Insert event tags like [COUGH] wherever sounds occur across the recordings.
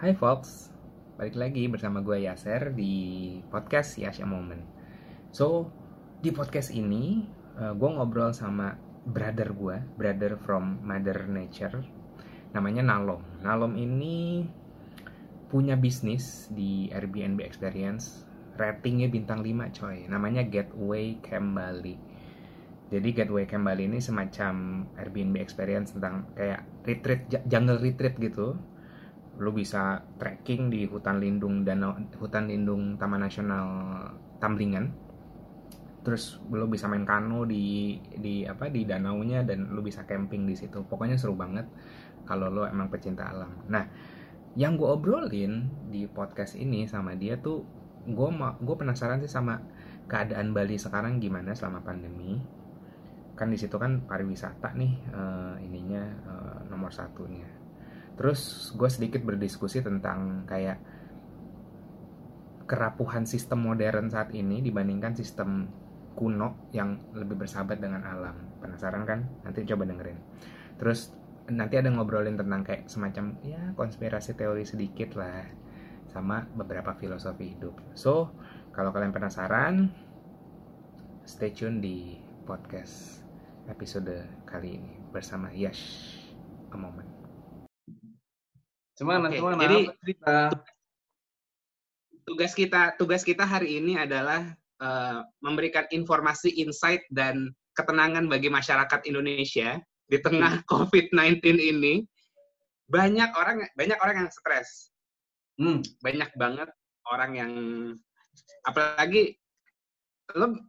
Hai Fox, balik lagi bersama gue Yaser di podcast Yasha Moment. So, di podcast ini uh, gue ngobrol sama brother gue, brother from Mother Nature, namanya Nalom. Nalom ini punya bisnis di Airbnb Experience, ratingnya bintang 5 coy, namanya Getaway Camp Bali. Jadi Getaway Camp Bali ini semacam Airbnb Experience tentang kayak retreat, jungle retreat gitu, lu bisa trekking di hutan lindung danau hutan lindung Taman Nasional Tamblingan terus lu bisa main kano di di apa di danaunya dan lu bisa camping di situ. Pokoknya seru banget kalau lo emang pecinta alam. Nah yang gue obrolin di podcast ini sama dia tuh gue gue penasaran sih sama keadaan Bali sekarang gimana selama pandemi. Kan di situ kan pariwisata nih uh, ininya uh, nomor satunya Terus gue sedikit berdiskusi tentang kayak kerapuhan sistem modern saat ini dibandingkan sistem kuno yang lebih bersahabat dengan alam. Penasaran kan? Nanti coba dengerin. Terus nanti ada ngobrolin tentang kayak semacam ya konspirasi teori sedikit lah sama beberapa filosofi hidup. So, kalau kalian penasaran, stay tune di podcast episode kali ini bersama Yash A Moment. Cuman, okay. cuman Jadi cerita? tugas kita tugas kita hari ini adalah uh, memberikan informasi, insight dan ketenangan bagi masyarakat Indonesia di tengah hmm. COVID-19 ini. Banyak orang banyak orang yang stres. Hmm. Banyak banget orang yang apalagi lo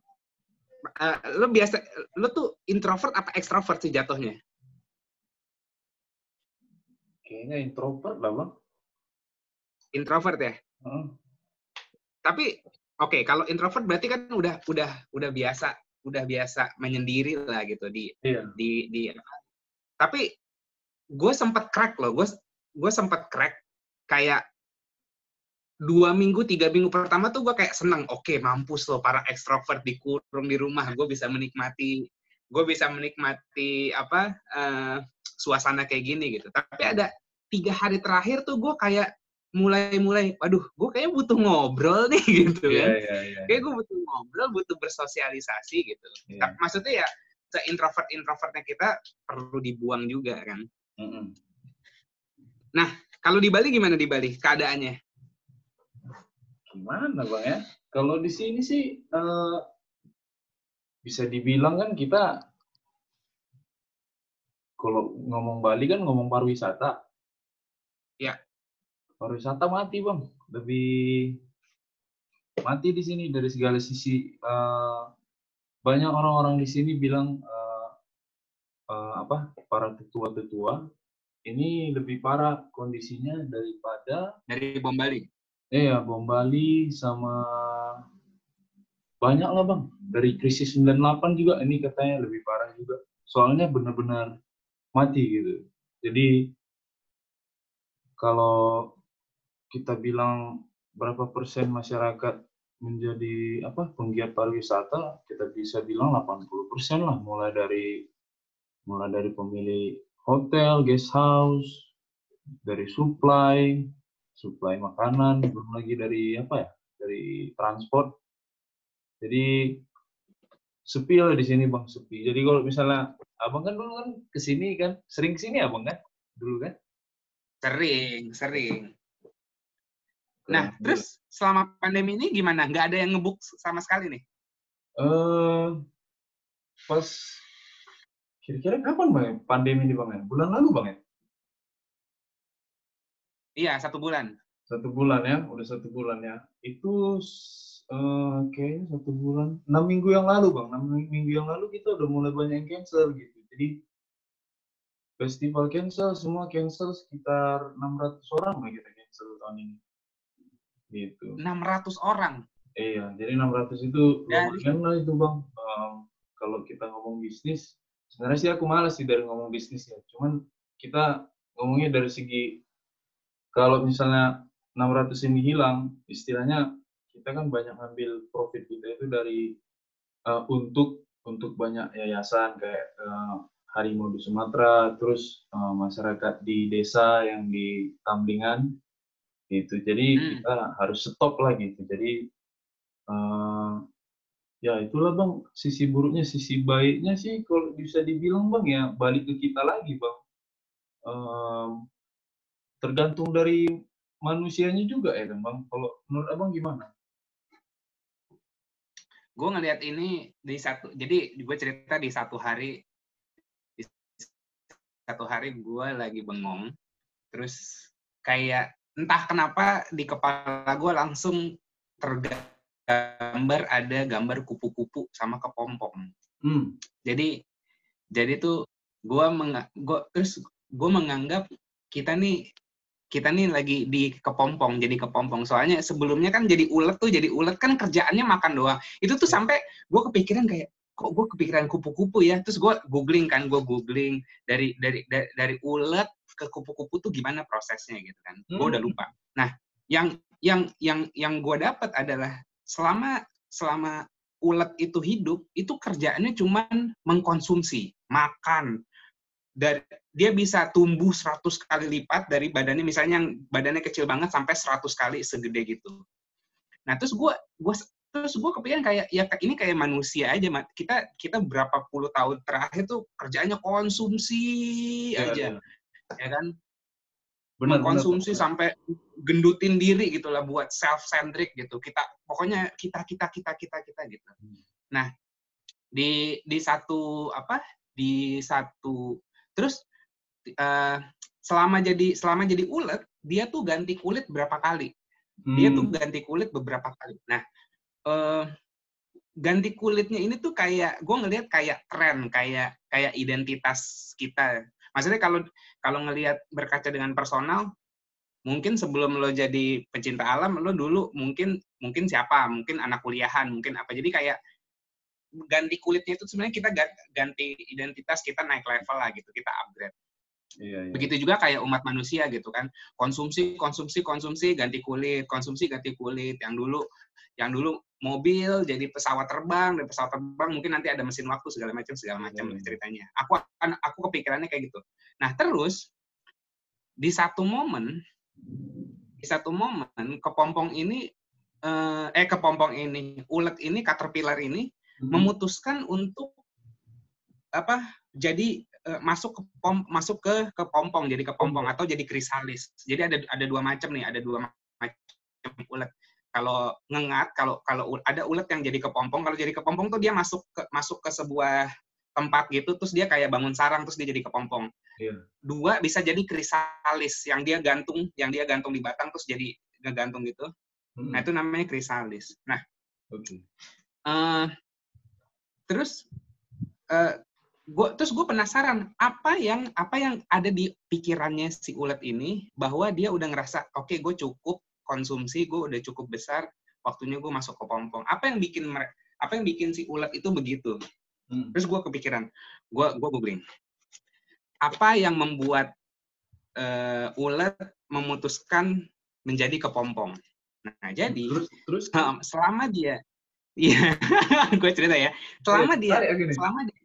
uh, lo biasa lo tuh introvert apa ekstrovert sih jatuhnya? Kayaknya introvert lah bang. Introvert ya. Hmm. Tapi oke okay, kalau introvert berarti kan udah udah udah biasa udah biasa menyendiri lah gitu di iya. di di. Tapi gue sempat crack loh, gue gue sempat crack kayak dua minggu tiga minggu pertama tuh gue kayak seneng oke okay, mampus loh para ekstrovert dikurung di rumah gue bisa menikmati gue bisa menikmati apa uh, suasana kayak gini gitu tapi ada tiga hari terakhir tuh gue kayak mulai-mulai, waduh, gue kayaknya butuh ngobrol nih [LAUGHS] gitu yeah, kan. Yeah, yeah. Kayak gue butuh ngobrol, butuh bersosialisasi gitu. Yeah. Maksudnya ya, se-introvert-introvertnya kita perlu dibuang juga kan. Mm -hmm. Nah, kalau di Bali gimana di Bali keadaannya? Gimana bang ya? Kalau di sini sih uh, bisa dibilang kan kita kalau ngomong Bali kan ngomong pariwisata Ya. Pariwisata mati bang, lebih mati di sini dari segala sisi. Uh, banyak orang-orang di sini bilang uh, uh, apa para tetua-tetua ini lebih parah kondisinya daripada dari bom Bali. Iya, bom Bali sama banyak lah bang. Dari krisis 98 juga ini katanya lebih parah juga. Soalnya benar-benar mati gitu. Jadi kalau kita bilang berapa persen masyarakat menjadi apa penggiat pariwisata, kita bisa bilang 80 persen lah, mulai dari mulai dari pemilik hotel, guest house, dari supply, supply makanan, belum lagi dari apa ya, dari transport. Jadi sepi lah di sini bang, sepi. Jadi kalau misalnya abang kan dulu kan ke sini kan, sering ke sini abang kan, dulu kan? Sering, sering. Nah, terus selama pandemi ini gimana? Nggak ada yang ngebuk sama sekali nih? Eh, uh, pas kira-kira kapan bang ya? pandemi ini bang ya? Bulan lalu bang ya? Iya, satu bulan. Satu bulan ya, udah satu bulan ya. Itu uh, kayaknya satu bulan, enam minggu yang lalu bang, enam minggu yang lalu kita udah mulai banyak yang cancel gitu. Jadi festival cancel semua cancel sekitar 600 orang lah kita cancel tahun ini. Gitu. 600 orang? Iya jadi 600 itu lumayan lah itu bang. Um, kalau kita ngomong bisnis sebenarnya sih aku malas sih dari ngomong bisnis ya. Cuman kita ngomongnya dari segi kalau misalnya 600 ini hilang istilahnya kita kan banyak ngambil profit kita itu dari uh, untuk untuk banyak yayasan kayak uh, harimau di Sumatera, terus uh, masyarakat di desa yang di Tamblingan, Gitu. Jadi hmm. kita harus stop lah gitu. Jadi uh, ya itulah bang sisi buruknya, sisi baiknya sih kalau bisa dibilang bang ya balik ke kita lagi bang. Um, tergantung dari manusianya juga ya bang. Kalau menurut abang gimana? gue ngelihat ini di satu jadi gue cerita di satu hari satu hari gue lagi bengong terus kayak entah kenapa di kepala gue langsung tergambar ada gambar kupu-kupu sama kepompong hmm. jadi jadi tuh gue meng gua, terus gue menganggap kita nih kita nih lagi di kepompong jadi kepompong soalnya sebelumnya kan jadi ulet tuh jadi ulet kan kerjaannya makan doang itu tuh iya. sampai gue kepikiran kayak kok gue kepikiran kupu-kupu ya? Terus gue googling kan gue googling dari dari dari, dari ulet ke kupu-kupu tuh gimana prosesnya gitu kan. Hmm. gue udah lupa. Nah yang yang yang yang gue dapat adalah selama selama ulet itu hidup itu kerjaannya cuman mengkonsumsi makan. Dari dia bisa tumbuh 100 kali lipat dari badannya. Misalnya yang badannya kecil banget sampai 100 kali segede gitu. Nah, terus gue gua terus gue kepikiran kayak ya ini kayak manusia aja kita kita berapa puluh tahun terakhir tuh kerjanya konsumsi ya, aja ya, ya kan? Benar, konsumsi sampai gendutin diri gitu lah buat self centric gitu. Kita pokoknya kita kita kita kita kita gitu. Hmm. nah di di satu apa? Di satu terus uh, selama jadi selama jadi ulet dia tuh ganti kulit berapa kali? Hmm. dia tuh hmm. ganti kulit beberapa kali. Nah uh, ganti kulitnya ini tuh kayak gue ngelihat kayak tren kayak kayak identitas kita. Maksudnya kalau kalau ngelihat berkaca dengan personal mungkin sebelum lo jadi pecinta alam lo dulu mungkin mungkin siapa? Mungkin anak kuliahan mungkin apa. Jadi kayak ganti kulitnya itu sebenarnya kita ganti identitas kita naik level lah gitu kita upgrade Iya, iya. Begitu juga kayak umat manusia gitu kan. Konsumsi, konsumsi, konsumsi, ganti kulit, konsumsi, ganti kulit. Yang dulu yang dulu mobil jadi pesawat terbang, dari pesawat terbang mungkin nanti ada mesin waktu segala macam segala macam iya, iya. ceritanya. Aku akan aku kepikirannya kayak gitu. Nah, terus di satu momen di satu momen kepompong ini eh, eh kepompong ini, ulet ini, caterpillar ini hmm. memutuskan untuk apa? Jadi uh, masuk ke pom masuk ke ke pompong jadi ke pompong atau jadi krisalis. Jadi ada ada dua macam nih, ada dua macam ulet. Kalau ngengat, kalau kalau ada ulet yang jadi kepompong, kalau jadi kepompong tuh dia masuk ke masuk ke sebuah tempat gitu, terus dia kayak bangun sarang, terus dia jadi kepompong. Yeah. Dua bisa jadi krisalis, yang dia gantung, yang dia gantung di batang, terus jadi ngegantung gitu. Hmm. Nah itu namanya krisalis. Nah, okay. uh, eh, terus uh, gua terus gue penasaran apa yang apa yang ada di pikirannya si ulet ini bahwa dia udah ngerasa oke okay, gue cukup konsumsi gue udah cukup besar waktunya gue masuk ke pompong apa yang bikin apa yang bikin si ulet itu begitu hmm. terus gue kepikiran gue gue googling apa yang membuat uh, ulet memutuskan menjadi kepompong nah jadi terus, terus? [LAUGHS] selama dia Iya, [LAUGHS] gue cerita ya. Selama dia, selama dia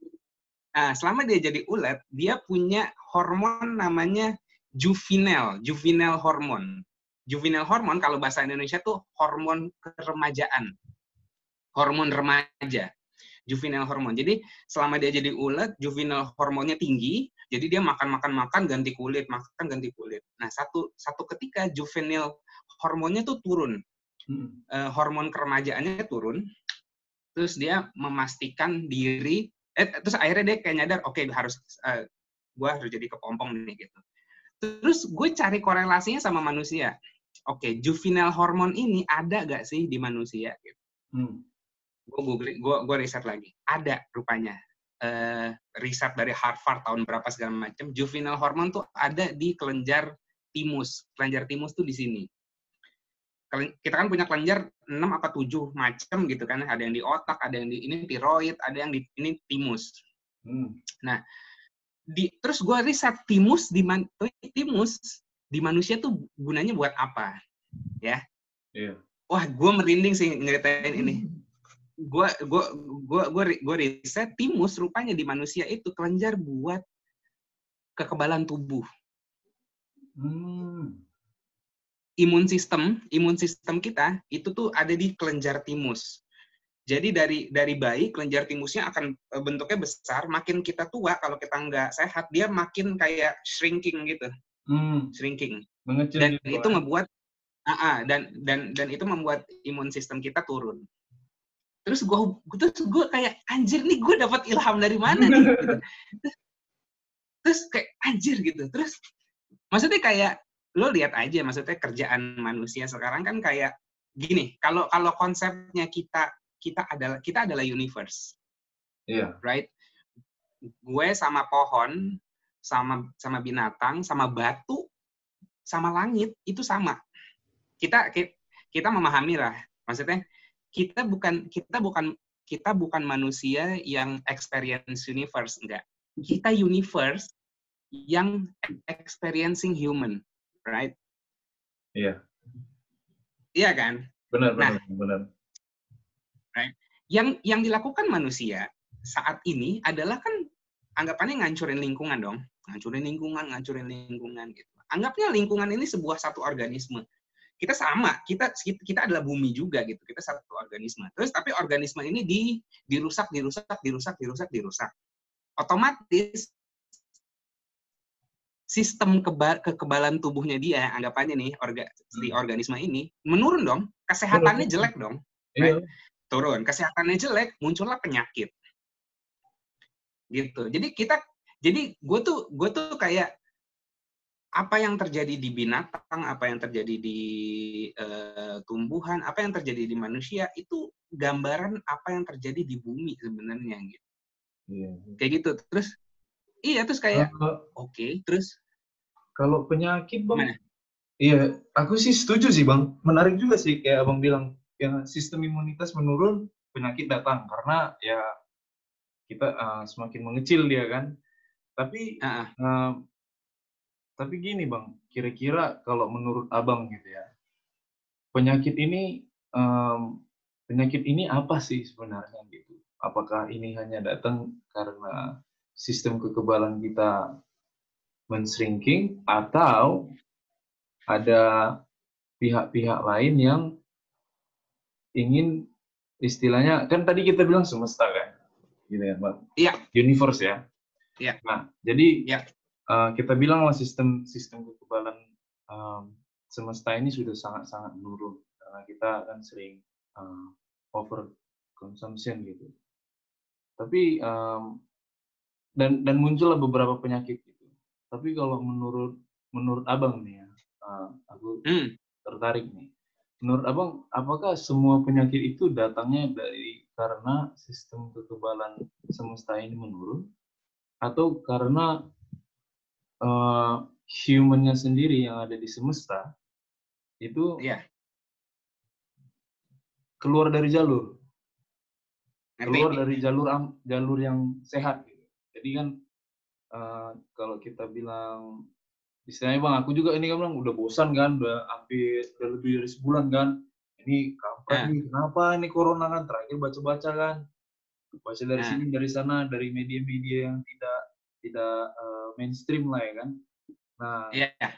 Nah, selama dia jadi ulet, dia punya hormon namanya juvenile, juvenile hormon. Juvenile hormon kalau bahasa Indonesia tuh hormon keremajaan. Hormon remaja. Juvenile hormon. Jadi selama dia jadi ulet, juvenile hormonnya tinggi, jadi dia makan-makan-makan ganti kulit, makan ganti kulit. Nah, satu satu ketika juvenile hormonnya tuh turun. Hmm. Uh, hormon keremajaannya turun. Terus dia memastikan diri eh, terus akhirnya dia kayak nyadar oke okay, harus uh, eh, gue harus jadi kepompong nih gitu. Terus gue cari korelasinya sama manusia. Oke okay, juvenile hormon ini ada gak sih di manusia gitu? Hmm. gue googling gue gue riset lagi. Ada rupanya. Uh, riset dari Harvard tahun berapa segala macam juvenile hormon tuh ada di kelenjar timus. Kelenjar timus tuh di sini kita kan punya kelenjar 6 apa 7 macam gitu kan. Ada yang di otak, ada yang di ini tiroid, ada yang di ini timus. Hmm. Nah, di terus gue riset timus di man, timus di manusia tuh gunanya buat apa? Ya. Yeah. Wah, gue merinding sih ngeritain ini. Gue gue gue gue gue riset timus rupanya di manusia itu kelenjar buat kekebalan tubuh. Hmm imun sistem, imun sistem kita itu tuh ada di kelenjar timus. Jadi dari dari bayi kelenjar timusnya akan eh, bentuknya besar, makin kita tua kalau kita nggak sehat dia makin kayak shrinking gitu, hmm. shrinking. Mengecil dan gitu, itu ngebuat, uh, uh, dan dan dan itu membuat imun sistem kita turun. Terus gue terus gue kayak anjir nih gue dapat ilham dari mana nih? [LAUGHS] Gitu. Terus kayak anjir gitu. Terus maksudnya kayak lo lihat aja maksudnya kerjaan manusia sekarang kan kayak gini kalau kalau konsepnya kita kita adalah kita adalah universe. Yeah. Right? Gue sama pohon, sama sama binatang, sama batu, sama langit itu sama. Kita kita memahami lah. Maksudnya kita bukan kita bukan kita bukan manusia yang experience universe enggak. Kita universe yang experiencing human, right? Iya. Iya kan? Benar, benar, nah, benar. Right? Yang yang dilakukan manusia saat ini adalah kan anggapannya ngancurin lingkungan dong, ngancurin lingkungan, ngancurin lingkungan gitu. Anggapnya lingkungan ini sebuah satu organisme. Kita sama, kita kita adalah bumi juga gitu. Kita satu organisme. Terus tapi organisme ini di dirusak, dirusak, dirusak, dirusak, dirusak. Otomatis sistem keba kekebalan tubuhnya dia, anggapannya nih orga, si hmm. organisme ini menurun dong, kesehatannya jelek dong. Iya. Right? turun, kesehatannya jelek, muncullah penyakit. Gitu. Jadi kita, jadi gue tuh, gue tuh kayak apa yang terjadi di binatang, apa yang terjadi di uh, tumbuhan, apa yang terjadi di manusia itu gambaran apa yang terjadi di bumi sebenarnya gitu. Iya. Kayak gitu. Terus iya terus kayak uh, oke, okay, terus? Kalau penyakit bang, Mana? iya aku sih setuju sih bang. Menarik juga sih kayak abang bilang ya sistem imunitas menurun penyakit datang. Karena ya kita uh, semakin mengecil dia kan. Tapi uh, uh, tapi gini bang kira-kira kalau menurut abang gitu ya penyakit ini um, penyakit ini apa sih sebenarnya gitu? Apakah ini hanya datang karena sistem kekebalan kita men-shrinking atau ada pihak-pihak lain yang ingin istilahnya kan tadi kita bilang semesta kan gitu ya mbak? Iya. Universe ya? Iya. Nah jadi ya. uh, kita bilang lah sistem sistem kekebalan um, semesta ini sudah sangat sangat menurun karena kita kan sering uh, over consumption gitu. Tapi um, dan dan muncullah beberapa penyakit gitu tapi kalau menurut menurut abang nih ya uh, aku hmm. tertarik nih menurut abang apakah semua penyakit itu datangnya dari karena sistem kekebalan semesta ini menurun atau karena uh, humannya sendiri yang ada di semesta itu yeah. keluar dari jalur keluar dari jalur jalur yang sehat gitu. Jadi kan uh, kalau kita bilang istilahnya bang aku juga ini kan bilang udah bosan kan udah hampir udah lebih dari sebulan kan ini kapan nah. nih kenapa ini corona kan terakhir baca-baca kan baca dari nah. sini dari sana dari media-media yang tidak tidak uh, mainstream lah ya kan nah yeah.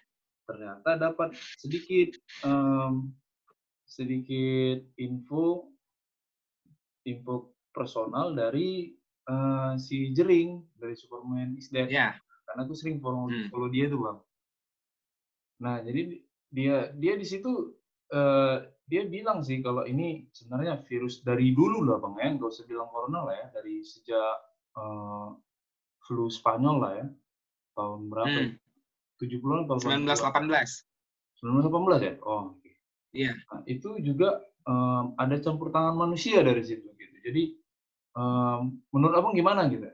ternyata dapat sedikit um, sedikit info info personal dari uh, si Jering dari Superman is Dead. Yeah. Karena aku sering follow, hmm. follow dia tuh bang. Nah, jadi dia dia di situ uh, dia bilang sih kalau ini sebenarnya virus dari dulu lah bang ya, nggak usah bilang corona lah ya, dari sejak uh, flu Spanyol lah ya, tahun berapa? Hmm. 70-an atau 1918. 1918 ya? Oh, okay. Iya. Nah, itu juga um, ada campur tangan manusia dari situ gitu. Jadi um, menurut abang gimana gitu?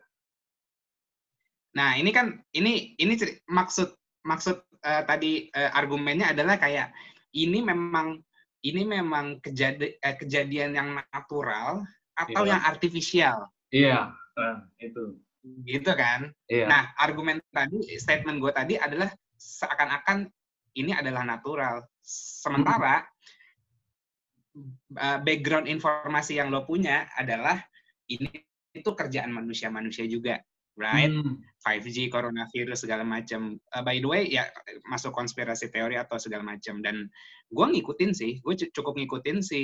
Nah, ini kan ini ini maksud maksud uh, tadi uh, argumennya adalah kayak ini memang ini memang kejadi, uh, kejadian yang natural atau yeah. yang artifisial. Iya, nah, itu. Gitu kan? Yeah. Nah, argumen tadi, statement gue tadi adalah seakan-akan ini adalah natural. Sementara uh, background informasi yang lo punya adalah ini itu kerjaan manusia-manusia juga. right? Hmm. 5G, coronavirus segala macam. Uh, by the way, ya masuk konspirasi teori atau segala macam. Dan gue ngikutin sih, gue cukup ngikutin si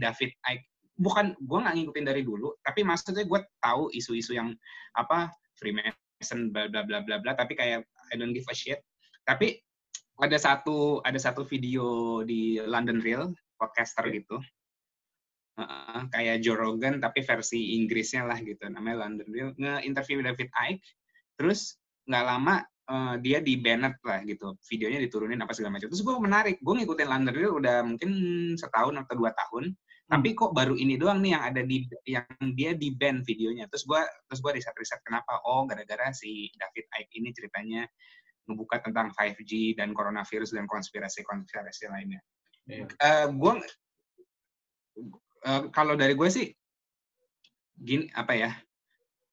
David Icke. Bukan, gue nggak ngikutin dari dulu, tapi maksudnya gue tahu isu-isu yang apa Freemason, bla bla bla bla bla. Tapi kayak I don't give a shit. Tapi ada satu ada satu video di London Real podcaster gitu uh, kayak Joe Rogan tapi versi Inggrisnya lah gitu namanya London Real nge-interview David Icke terus nggak lama uh, dia di banned lah gitu videonya diturunin apa segala macam terus gue menarik gue ngikutin London Real udah mungkin setahun atau dua tahun hmm. tapi kok baru ini doang nih yang ada di yang dia di ban videonya terus gue terus gue riset riset kenapa oh gara-gara si David Icke ini ceritanya ngebuka tentang 5G dan coronavirus dan konspirasi-konspirasi lainnya. Yeah. Uh, gue uh, kalau dari gue sih gini apa ya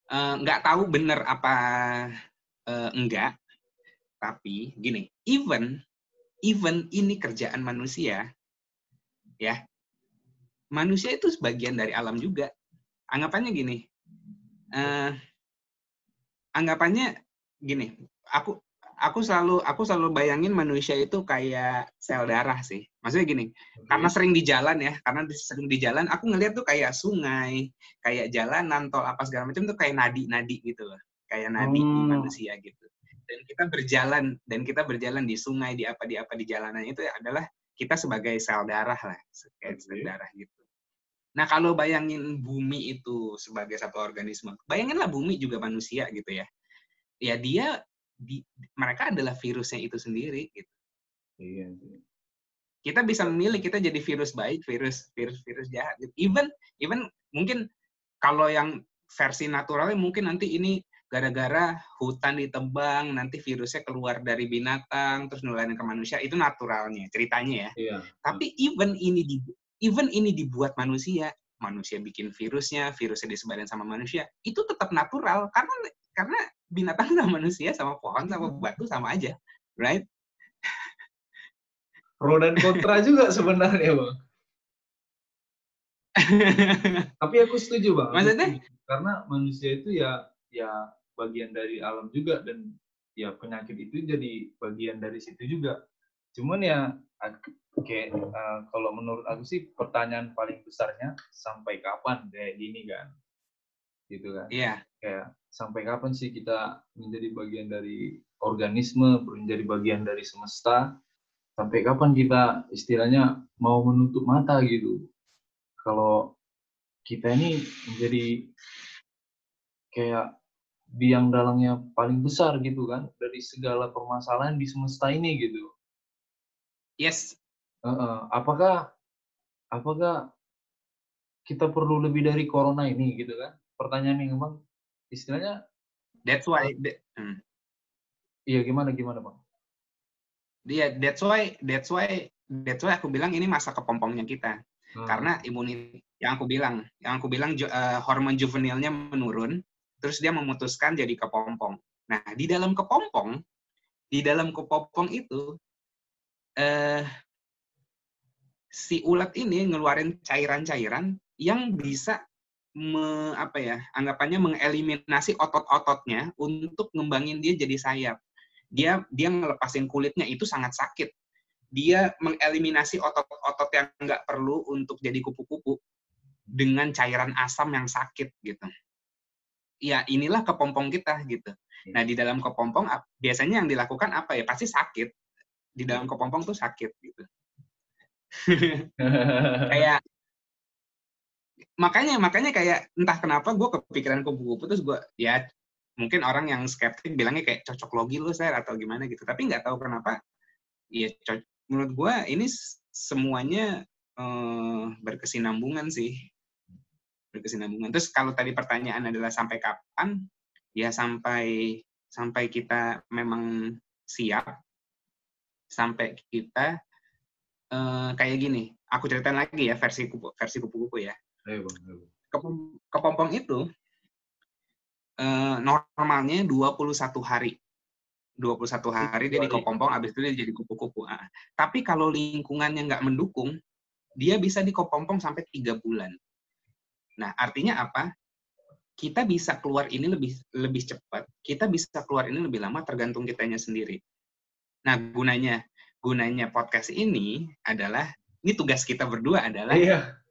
eh, nggak uh, tahu bener apa uh, enggak tapi gini even even ini kerjaan manusia ya manusia itu sebagian dari alam juga. Anggapannya gini uh, anggapannya gini aku aku selalu aku selalu bayangin manusia itu kayak sel darah sih. Maksudnya gini, hmm. karena sering di jalan ya, karena sering di jalan, aku ngeliat tuh kayak sungai, kayak jalanan, tol apa segala macam tuh kayak nadi-nadi gitu loh, kayak nadi hmm. manusia gitu. Dan kita berjalan dan kita berjalan di sungai, di apa di apa di jalanan itu adalah kita sebagai sel darah lah, kayak sel darah gitu. Nah kalau bayangin bumi itu sebagai satu organisme, bayanginlah bumi juga manusia gitu ya. Ya dia di, mereka adalah virusnya itu sendiri gitu. Iya, Kita bisa memilih kita jadi virus baik, virus virus virus jahat. Gitu. Even even mungkin kalau yang versi naturalnya mungkin nanti ini gara-gara hutan ditebang, nanti virusnya keluar dari binatang terus nularin ke manusia, itu naturalnya ceritanya ya. Iya. Tapi even ini di even ini dibuat manusia, manusia bikin virusnya, virusnya disebarin sama manusia, itu tetap natural karena karena binatang sama manusia sama pohon sama batu sama aja, right? Pro dan kontra juga [LAUGHS] sebenarnya, Bang. Tapi aku setuju, Bang. Maksudnya? Karena manusia itu ya ya bagian dari alam juga dan ya penyakit itu jadi bagian dari situ juga. Cuman ya kayak uh, kalau menurut aku sih pertanyaan paling besarnya sampai kapan kayak gini kan gitu kan iya yeah. kayak sampai kapan sih kita menjadi bagian dari organisme menjadi bagian dari semesta? Sampai kapan kita istilahnya mau menutup mata gitu? Kalau kita ini menjadi kayak biang dalangnya paling besar gitu kan dari segala permasalahan di semesta ini gitu. Yes. Uh, uh, apakah apakah kita perlu lebih dari corona ini gitu kan? Pertanyaan yang bang istilahnya that's why hmm. iya gimana gimana bang dia yeah, that's why that's why that's why aku bilang ini masa kepompongnya kita hmm. karena imunitas yang aku bilang yang aku bilang uh, hormon juvenilnya menurun terus dia memutuskan jadi kepompong nah di dalam kepompong di dalam kepompong itu uh, si ulat ini ngeluarin cairan-cairan yang bisa me, apa ya anggapannya mengeliminasi otot-ototnya untuk ngembangin dia jadi sayap. Dia dia ngelepasin kulitnya itu sangat sakit. Dia mengeliminasi otot-otot yang nggak perlu untuk jadi kupu-kupu dengan cairan asam yang sakit gitu. Ya inilah kepompong kita gitu. Iya. Nah di dalam kepompong biasanya yang dilakukan apa ya pasti sakit. Di dalam kepompong tuh sakit gitu. [LAUGHS] kayak makanya makanya kayak entah kenapa gue kepikiran kupu-kupu terus gue ya mungkin orang yang skeptik bilangnya kayak cocok logi lu saya atau gimana gitu. Tapi nggak tahu kenapa ya menurut gue ini semuanya eh, berkesinambungan sih. Berkesinambungan. Terus kalau tadi pertanyaan adalah sampai kapan? Ya sampai sampai kita memang siap sampai kita eh, kayak gini. Aku ceritain lagi ya versi kupu versi kupu-kupu ya kepompong itu eh, normalnya 21 hari. 21 hari dia di kepompong, habis itu dia jadi kupu-kupu. Ah. Tapi kalau lingkungannya nggak mendukung, dia bisa di kepompong sampai tiga bulan. Nah, artinya apa? kita bisa keluar ini lebih lebih cepat, kita bisa keluar ini lebih lama tergantung kitanya sendiri. Nah, gunanya gunanya podcast ini adalah ini tugas kita berdua adalah iya.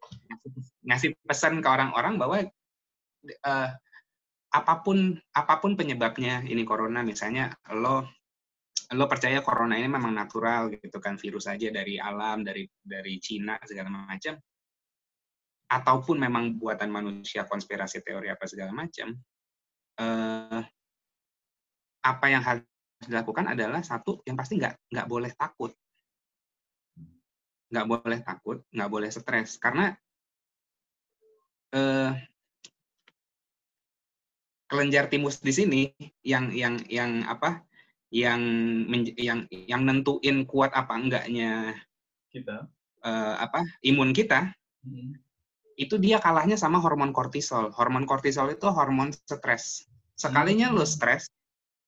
Ngasih, pesan ke orang-orang bahwa uh, apa pun apa pun penyebabnya ini corona misalnya lo lo percaya corona ini memang natural gitu kan virus aja dari alam dari dari Cina segala macam. Ataupun memang buatan manusia konspirasi teori apa segala macam uh, apa yang harus dilakukan adalah satu yang pasti nggak nggak boleh takut. Nggak boleh takut nggak boleh stres. Karena uh, kelenjar timus di sini yang yang yang apa? Yang yang yang nentuin kuat apa enggaknya kita. uh, apa? Imun kita. Hmm. itu dia kalahnya sama hormon kortisol. Hormon kortisol itu hormon stres. Sekalinya hmm. lo stres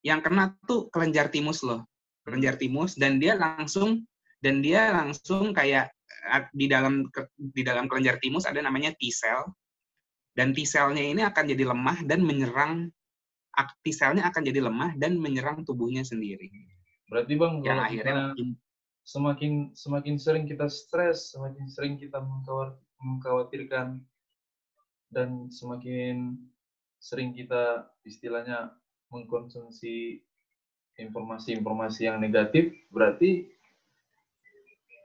yang kena tuh kelenjar timus loh kelenjar timus dan dia langsung dan dia langsung kayak di dalam di dalam kelenjar timus ada namanya T cell dan T cell-nya ini akan jadi lemah dan menyerang T cell-nya akan jadi lemah dan menyerang tubuhnya sendiri. Berarti bang, yang akhirnya semakin semakin sering kita stres, semakin sering kita mengkhawatirkan dan semakin sering kita istilahnya mengkonsumsi informasi-informasi yang negatif berarti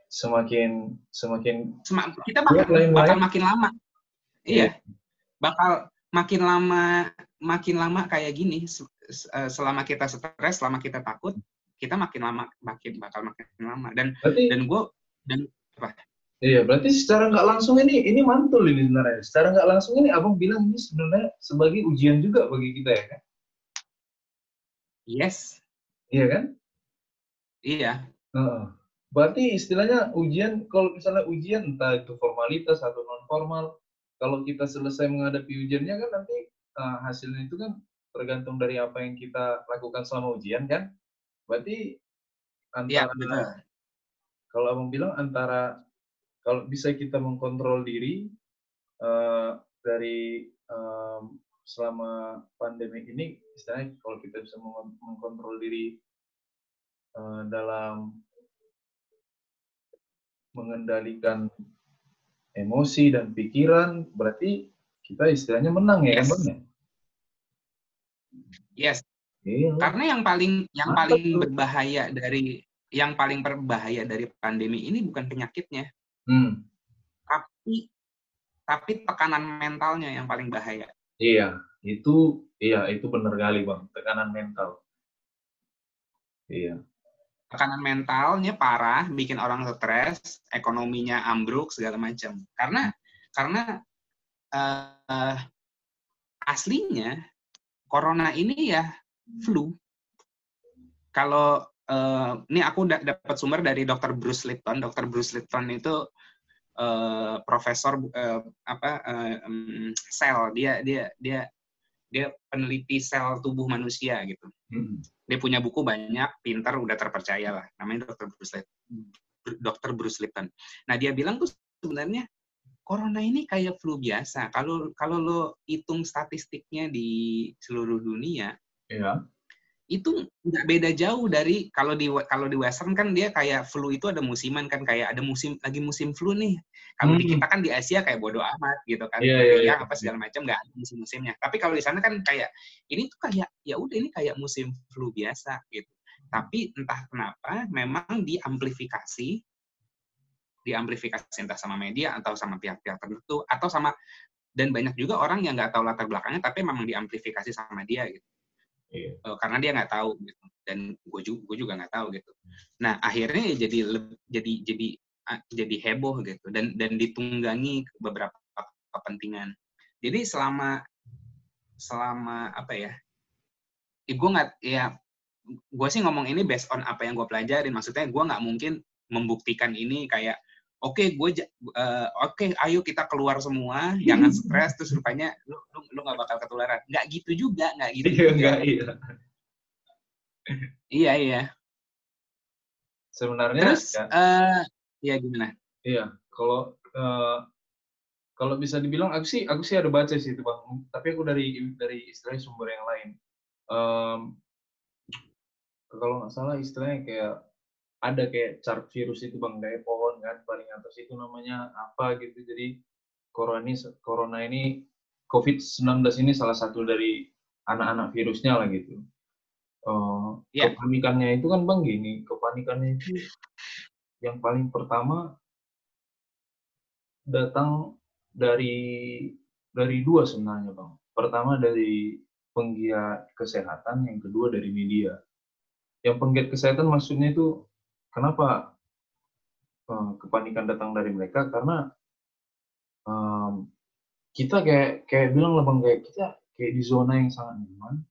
semakin semakin Sem kita bakal, lain bakal makin lama iya. Bakal makin lama makin lama kayak gini eh, selama kita stres selama kita takut kita makin lama makin bakal makin lama dan berarti, dan gue dan apa Iya, berarti secara nggak langsung ini ini mantul ini sebenarnya. Secara nggak langsung ini abang bilang ini sebenarnya sebagai ujian juga bagi kita ya kan? Yes. Iya kan? Iya. Uh, berarti istilahnya ujian, kalau misalnya ujian entah itu formalitas atau non formal, kalau kita selesai menghadapi ujiannya kan nanti uh, hasilnya itu kan tergantung dari apa yang kita lakukan selama ujian kan? Berarti iya, antara ya, kalau abang bilang antara kalau bisa kita mengkontrol diri uh, dari um, selama pandemi ini istilahnya kalau kita bisa mengkontrol diri uh, dalam mengendalikan emosi dan pikiran berarti kita istilahnya menang ya yes. kan Yes. Iya. Karena yang paling yang Mantap paling tuh. berbahaya dari yang paling berbahaya dari pandemi ini bukan penyakitnya. Hmm. Tapi tapi tekanan mentalnya yang paling bahaya. Iya, itu iya itu benar kali bang, tekanan mental. Iya. Tekanan mentalnya parah, bikin orang stres, ekonominya ambruk segala macam. Karena karena uh, aslinya corona ini ya flu. Kalau uh, ini aku dapat sumber dari Dr. Bruce Lipton. Dr. Bruce Lipton itu uh, profesor uh, apa uh, um, sel dia dia dia dia peneliti sel tubuh manusia gitu. Hmm. dia punya buku banyak pintar udah terpercaya lah. Namanya dokter Bruce Lipton dokter Bruce Lipton. Nah dia bilang tuh sebenarnya corona ini kayak flu biasa. Kalau kalau lo hitung statistiknya di seluruh dunia yeah itu nggak beda jauh dari kalau di kalau di western kan dia kayak flu itu ada musiman kan kayak ada musim lagi musim flu nih kalau hmm. di kita kan di Asia kayak bodoh amat gitu kan yeah, yeah, yeah. apa segala macam nggak ada musim-musimnya tapi kalau di sana kan kayak ini tuh kayak ya udah ini kayak musim flu biasa gitu tapi entah kenapa memang diamplifikasi diamplifikasi entah sama media atau sama pihak-pihak tertentu atau sama dan banyak juga orang yang nggak tahu latar belakangnya tapi memang diamplifikasi sama dia gitu yeah. Iya. karena dia nggak tahu gitu dan gue juga gue juga nggak tahu gitu nah akhirnya ya jadi jadi jadi jadi heboh gitu dan dan ditunggangi beberapa kepentingan jadi selama selama apa ya, ya nggak ya gue sih ngomong ini based on apa yang gue pelajarin maksudnya gue nggak mungkin membuktikan ini kayak oke okay, gue uh, oke okay, ayo kita keluar semua jangan stres terus rupanya lu lu lu nggak bakal ketularan. Nggak gitu juga nggak gitu iya, juga. iya. Iya iya. Sebenarnya terus ya, uh, ya gimana? Iya kalau uh, kalau bisa dibilang aku sih aku sih ada baca sih itu bang. Tapi aku dari dari istilahnya sumber yang lain. Um, kalau nggak salah istilahnya kayak ada kayak chart virus itu bang kayak pohon kan paling atas itu namanya apa gitu jadi corona ini corona ini COVID-19 ini salah satu dari anak-anak virusnya lah gitu. Uh, yeah. Kepanikannya itu kan bang gini, kepanikannya itu yang paling pertama datang dari dari dua sebenarnya bang. Pertama dari penggiat kesehatan, yang kedua dari media. Yang penggiat kesehatan maksudnya itu kenapa uh, kepanikan datang dari mereka? Karena um, kita kayak kayak bilang lah bang kayak kita kayak di zona yang sangat nyaman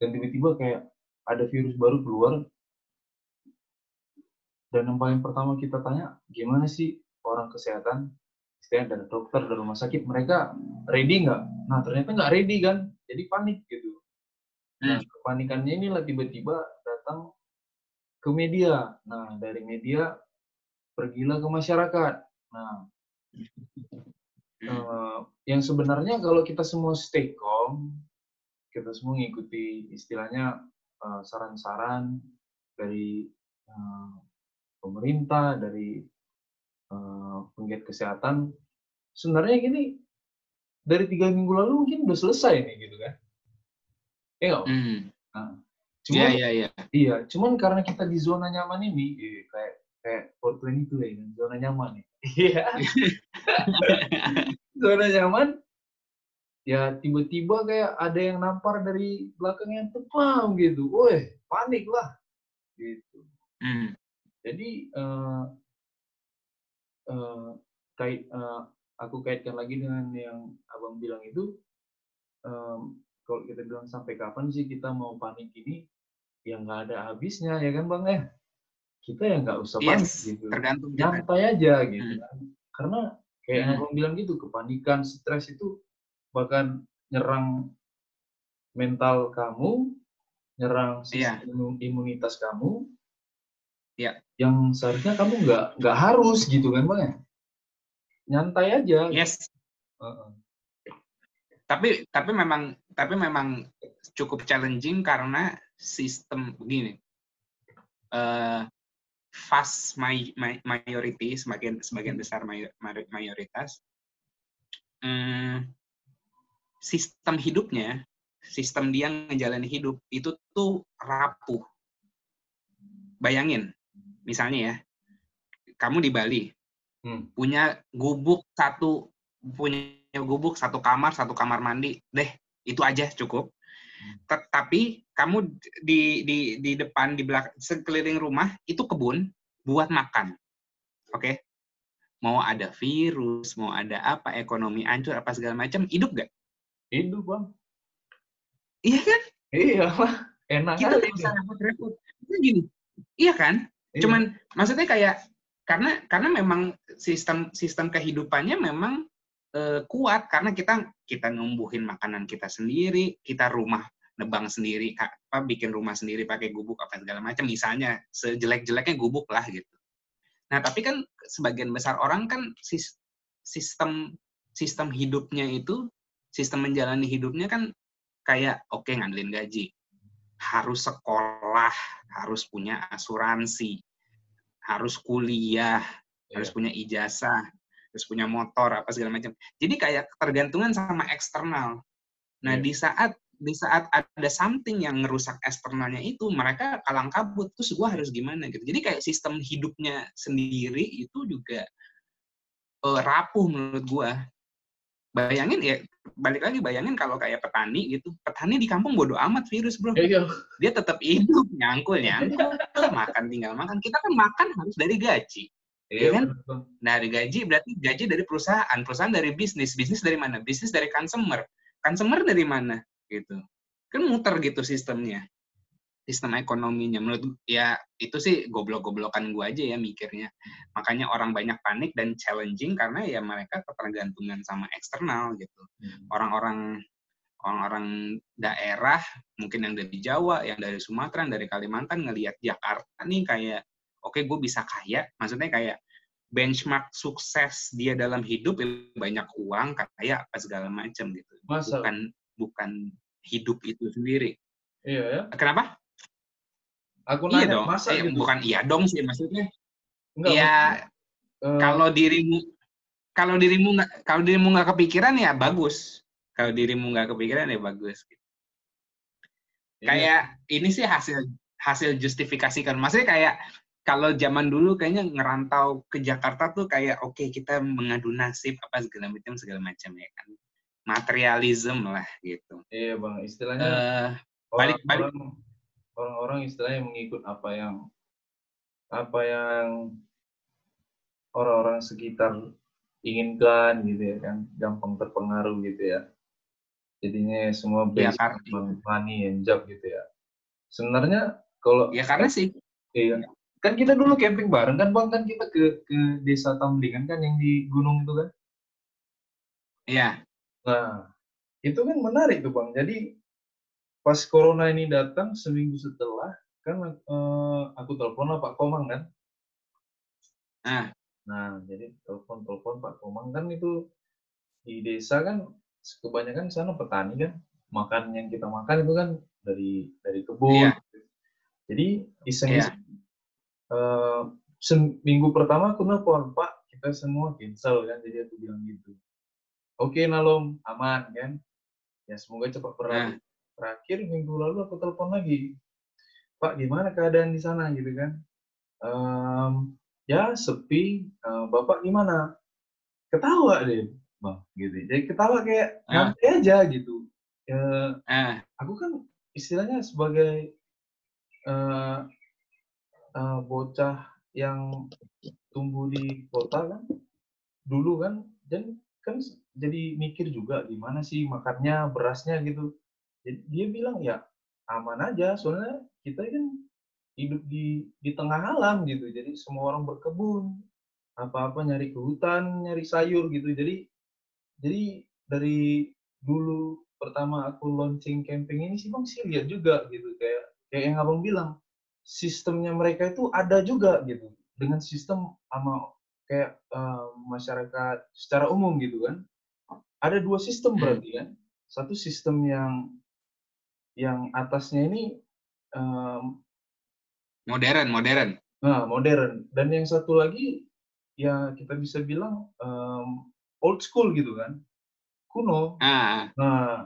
dan tiba-tiba kayak ada virus baru keluar dan yang paling pertama kita tanya gimana sih orang kesehatan istilahnya dari dokter dari rumah sakit mereka ready nggak nah ternyata nggak ready kan jadi panik gitu nah hmm. kepanikannya inilah tiba-tiba datang ke media. Nah dari media pergilah ke masyarakat. Nah uh, yang sebenarnya kalau kita semua stay calm kita semua mengikuti istilahnya saran saran-saran dari uh, pemerintah dari uh, penggiat kesehatan sebenarnya gini dari tiga minggu lalu mungkin udah selesai nih gitu kan. Iya mm. nah, cuman yeah, yeah, yeah. iya cuman karena kita di zona nyaman ini iya, kayak kayak Portland itu ya zona nyaman nih iya. [LAUGHS] Zona nyaman ya tiba-tiba kayak ada yang nampar dari belakangnya tepam gitu. Woi panik lah. Gitu. Mm. jadi uh, uh, kait uh, aku kaitkan lagi dengan yang abang bilang itu um, kalau kita bilang sampai kapan sih kita mau panik ini yang nggak ada habisnya ya kan bang ya kita ya nggak usah panik yes, gitu tergantung nyantai aja gitu hmm. kan karena kayak hmm. yang abang bilang gitu kepanikan stres itu bahkan nyerang mental kamu nyerang iya. sistem yeah. imunitas kamu ya yang seharusnya kamu nggak nggak harus gitu kan bang ya nyantai aja. Yes. Uh -uh. Tapi tapi memang tapi memang cukup challenging karena sistem begini. Uh, fast my, my, majority sebagian sebagian besar mayoritas um, sistem hidupnya sistem dia menjalani hidup itu tuh rapuh bayangin misalnya ya kamu di Bali hmm. punya gubuk satu punya gubuk satu kamar satu kamar mandi deh itu aja cukup. Tapi kamu di di di depan di belakang sekeliling rumah itu kebun buat makan. Oke? Okay? mau ada virus mau ada apa ekonomi hancur apa segala macam hidup gak hidup bang. Iya kan? Iya enak kita bisa repot-repot gini iya kan? Iya. cuman maksudnya kayak karena karena memang sistem sistem kehidupannya memang uh, kuat. Karena kita kita numbuhin makanan kita sendiri, kita rumah nebang sendiri, apa bikin rumah sendiri pakai gubuk apa segala macam misalnya sejelek-jeleknya gubuk lah gitu. Nah, tapi kan sebagian besar orang kan sistem sistem hidupnya itu sistem menjalani hidupnya kan kayak oke okay, ngandelin gaji, harus sekolah, harus punya asuransi, harus kuliah, yeah. harus punya ijazah, harus punya motor apa segala macam. Jadi kayak tergantungan sama eksternal. Nah, yeah. di saat di saat ada something yang ngerusak eksternalnya itu, mereka kalang kabut. Terus gue harus gimana gitu. Jadi kayak sistem hidupnya sendiri itu juga uh, rapuh menurut gue bayangin ya balik lagi bayangin kalau kayak petani gitu petani di kampung bodoh amat virus bro iya. dia tetap hidup nyangkul nyangkul makan tinggal makan kita kan makan harus dari gaji Iya kan? Nah, dari gaji berarti gaji dari perusahaan, perusahaan dari bisnis, bisnis dari mana? Bisnis dari consumer, consumer dari mana? Gitu. Kan muter gitu sistemnya sistem ekonominya menurut ya itu sih goblok-goblokan gue aja ya mikirnya makanya orang banyak panik dan challenging karena ya mereka ketergantungan sama eksternal gitu hmm. orang-orang orang-orang daerah mungkin yang dari Jawa yang dari Sumatera yang dari Kalimantan ngelihat Jakarta nih kayak oke okay, gue bisa kaya maksudnya kayak benchmark sukses dia dalam hidup ya banyak uang kaya apa segala macam gitu Masa? bukan bukan hidup itu sendiri. Iya ya. Kenapa? Aku iya nanya, iya dong. masa eh, gitu? bukan iya dong sih maksudnya. Enggak, ya uh... kalau dirimu kalau dirimu nggak kalau dirimu nggak kepikiran ya bagus. Kalau dirimu nggak kepikiran ya bagus. Iya. kayak ini sih hasil hasil justifikasi kan maksudnya kayak kalau zaman dulu kayaknya ngerantau ke Jakarta tuh kayak oke okay, kita mengadu nasib apa segala macam segala macam ya kan materialism lah gitu. Iya bang. Istilahnya uh, balik balik. orang-orang istilahnya mengikut apa yang apa yang orang-orang sekitar inginkan gitu ya kan. Gampang terpengaruh gitu ya. Jadinya semua iya, based ya, money and job gitu ya. Sebenarnya kalau ya karena sih. Iya. Kan kita dulu camping bareng kan bang? Kan kita ke ke desa Tamlingan kan yang di gunung itu kan? Iya nah itu kan menarik tuh bang. Jadi pas corona ini datang seminggu setelah kan uh, aku telepon lah Pak Komang kan. Ah. Nah jadi telepon telepon Pak Komang kan itu di desa kan kebanyakan sana petani kan. Makan yang kita makan itu kan dari dari kebun. Iya. jadi iseng iya. uh, seminggu pertama aku nelfon Pak kita semua cancel kan. Jadi aku bilang gitu oke okay, Nalom aman kan? Ya semoga cepat berlalu nah. terakhir minggu lalu aku telepon lagi. Pak gimana keadaan di sana? Gitu kan? Um, ya sepi. Uh, Bapak gimana? Ketawa deh. Bang gitu. Jadi ketawa kayak ah. nanti aja gitu. Uh, ah. aku kan istilahnya sebagai uh, uh, bocah yang tumbuh di kota kan dulu kan dan kan jadi mikir juga gimana sih makannya berasnya gitu. Jadi dia bilang ya aman aja soalnya kita kan hidup di di tengah alam gitu jadi semua orang berkebun apa-apa nyari ke hutan nyari sayur gitu. Jadi jadi dari dulu pertama aku launching camping ini sih bang sih lihat juga gitu kayak kayak yang abang bilang sistemnya mereka itu ada juga gitu dengan sistem sama kayak uh, masyarakat secara umum gitu kan ada dua sistem hmm. berarti kan satu sistem yang yang atasnya ini um, modern modern nah modern dan yang satu lagi ya kita bisa bilang um, old school gitu kan kuno ah. nah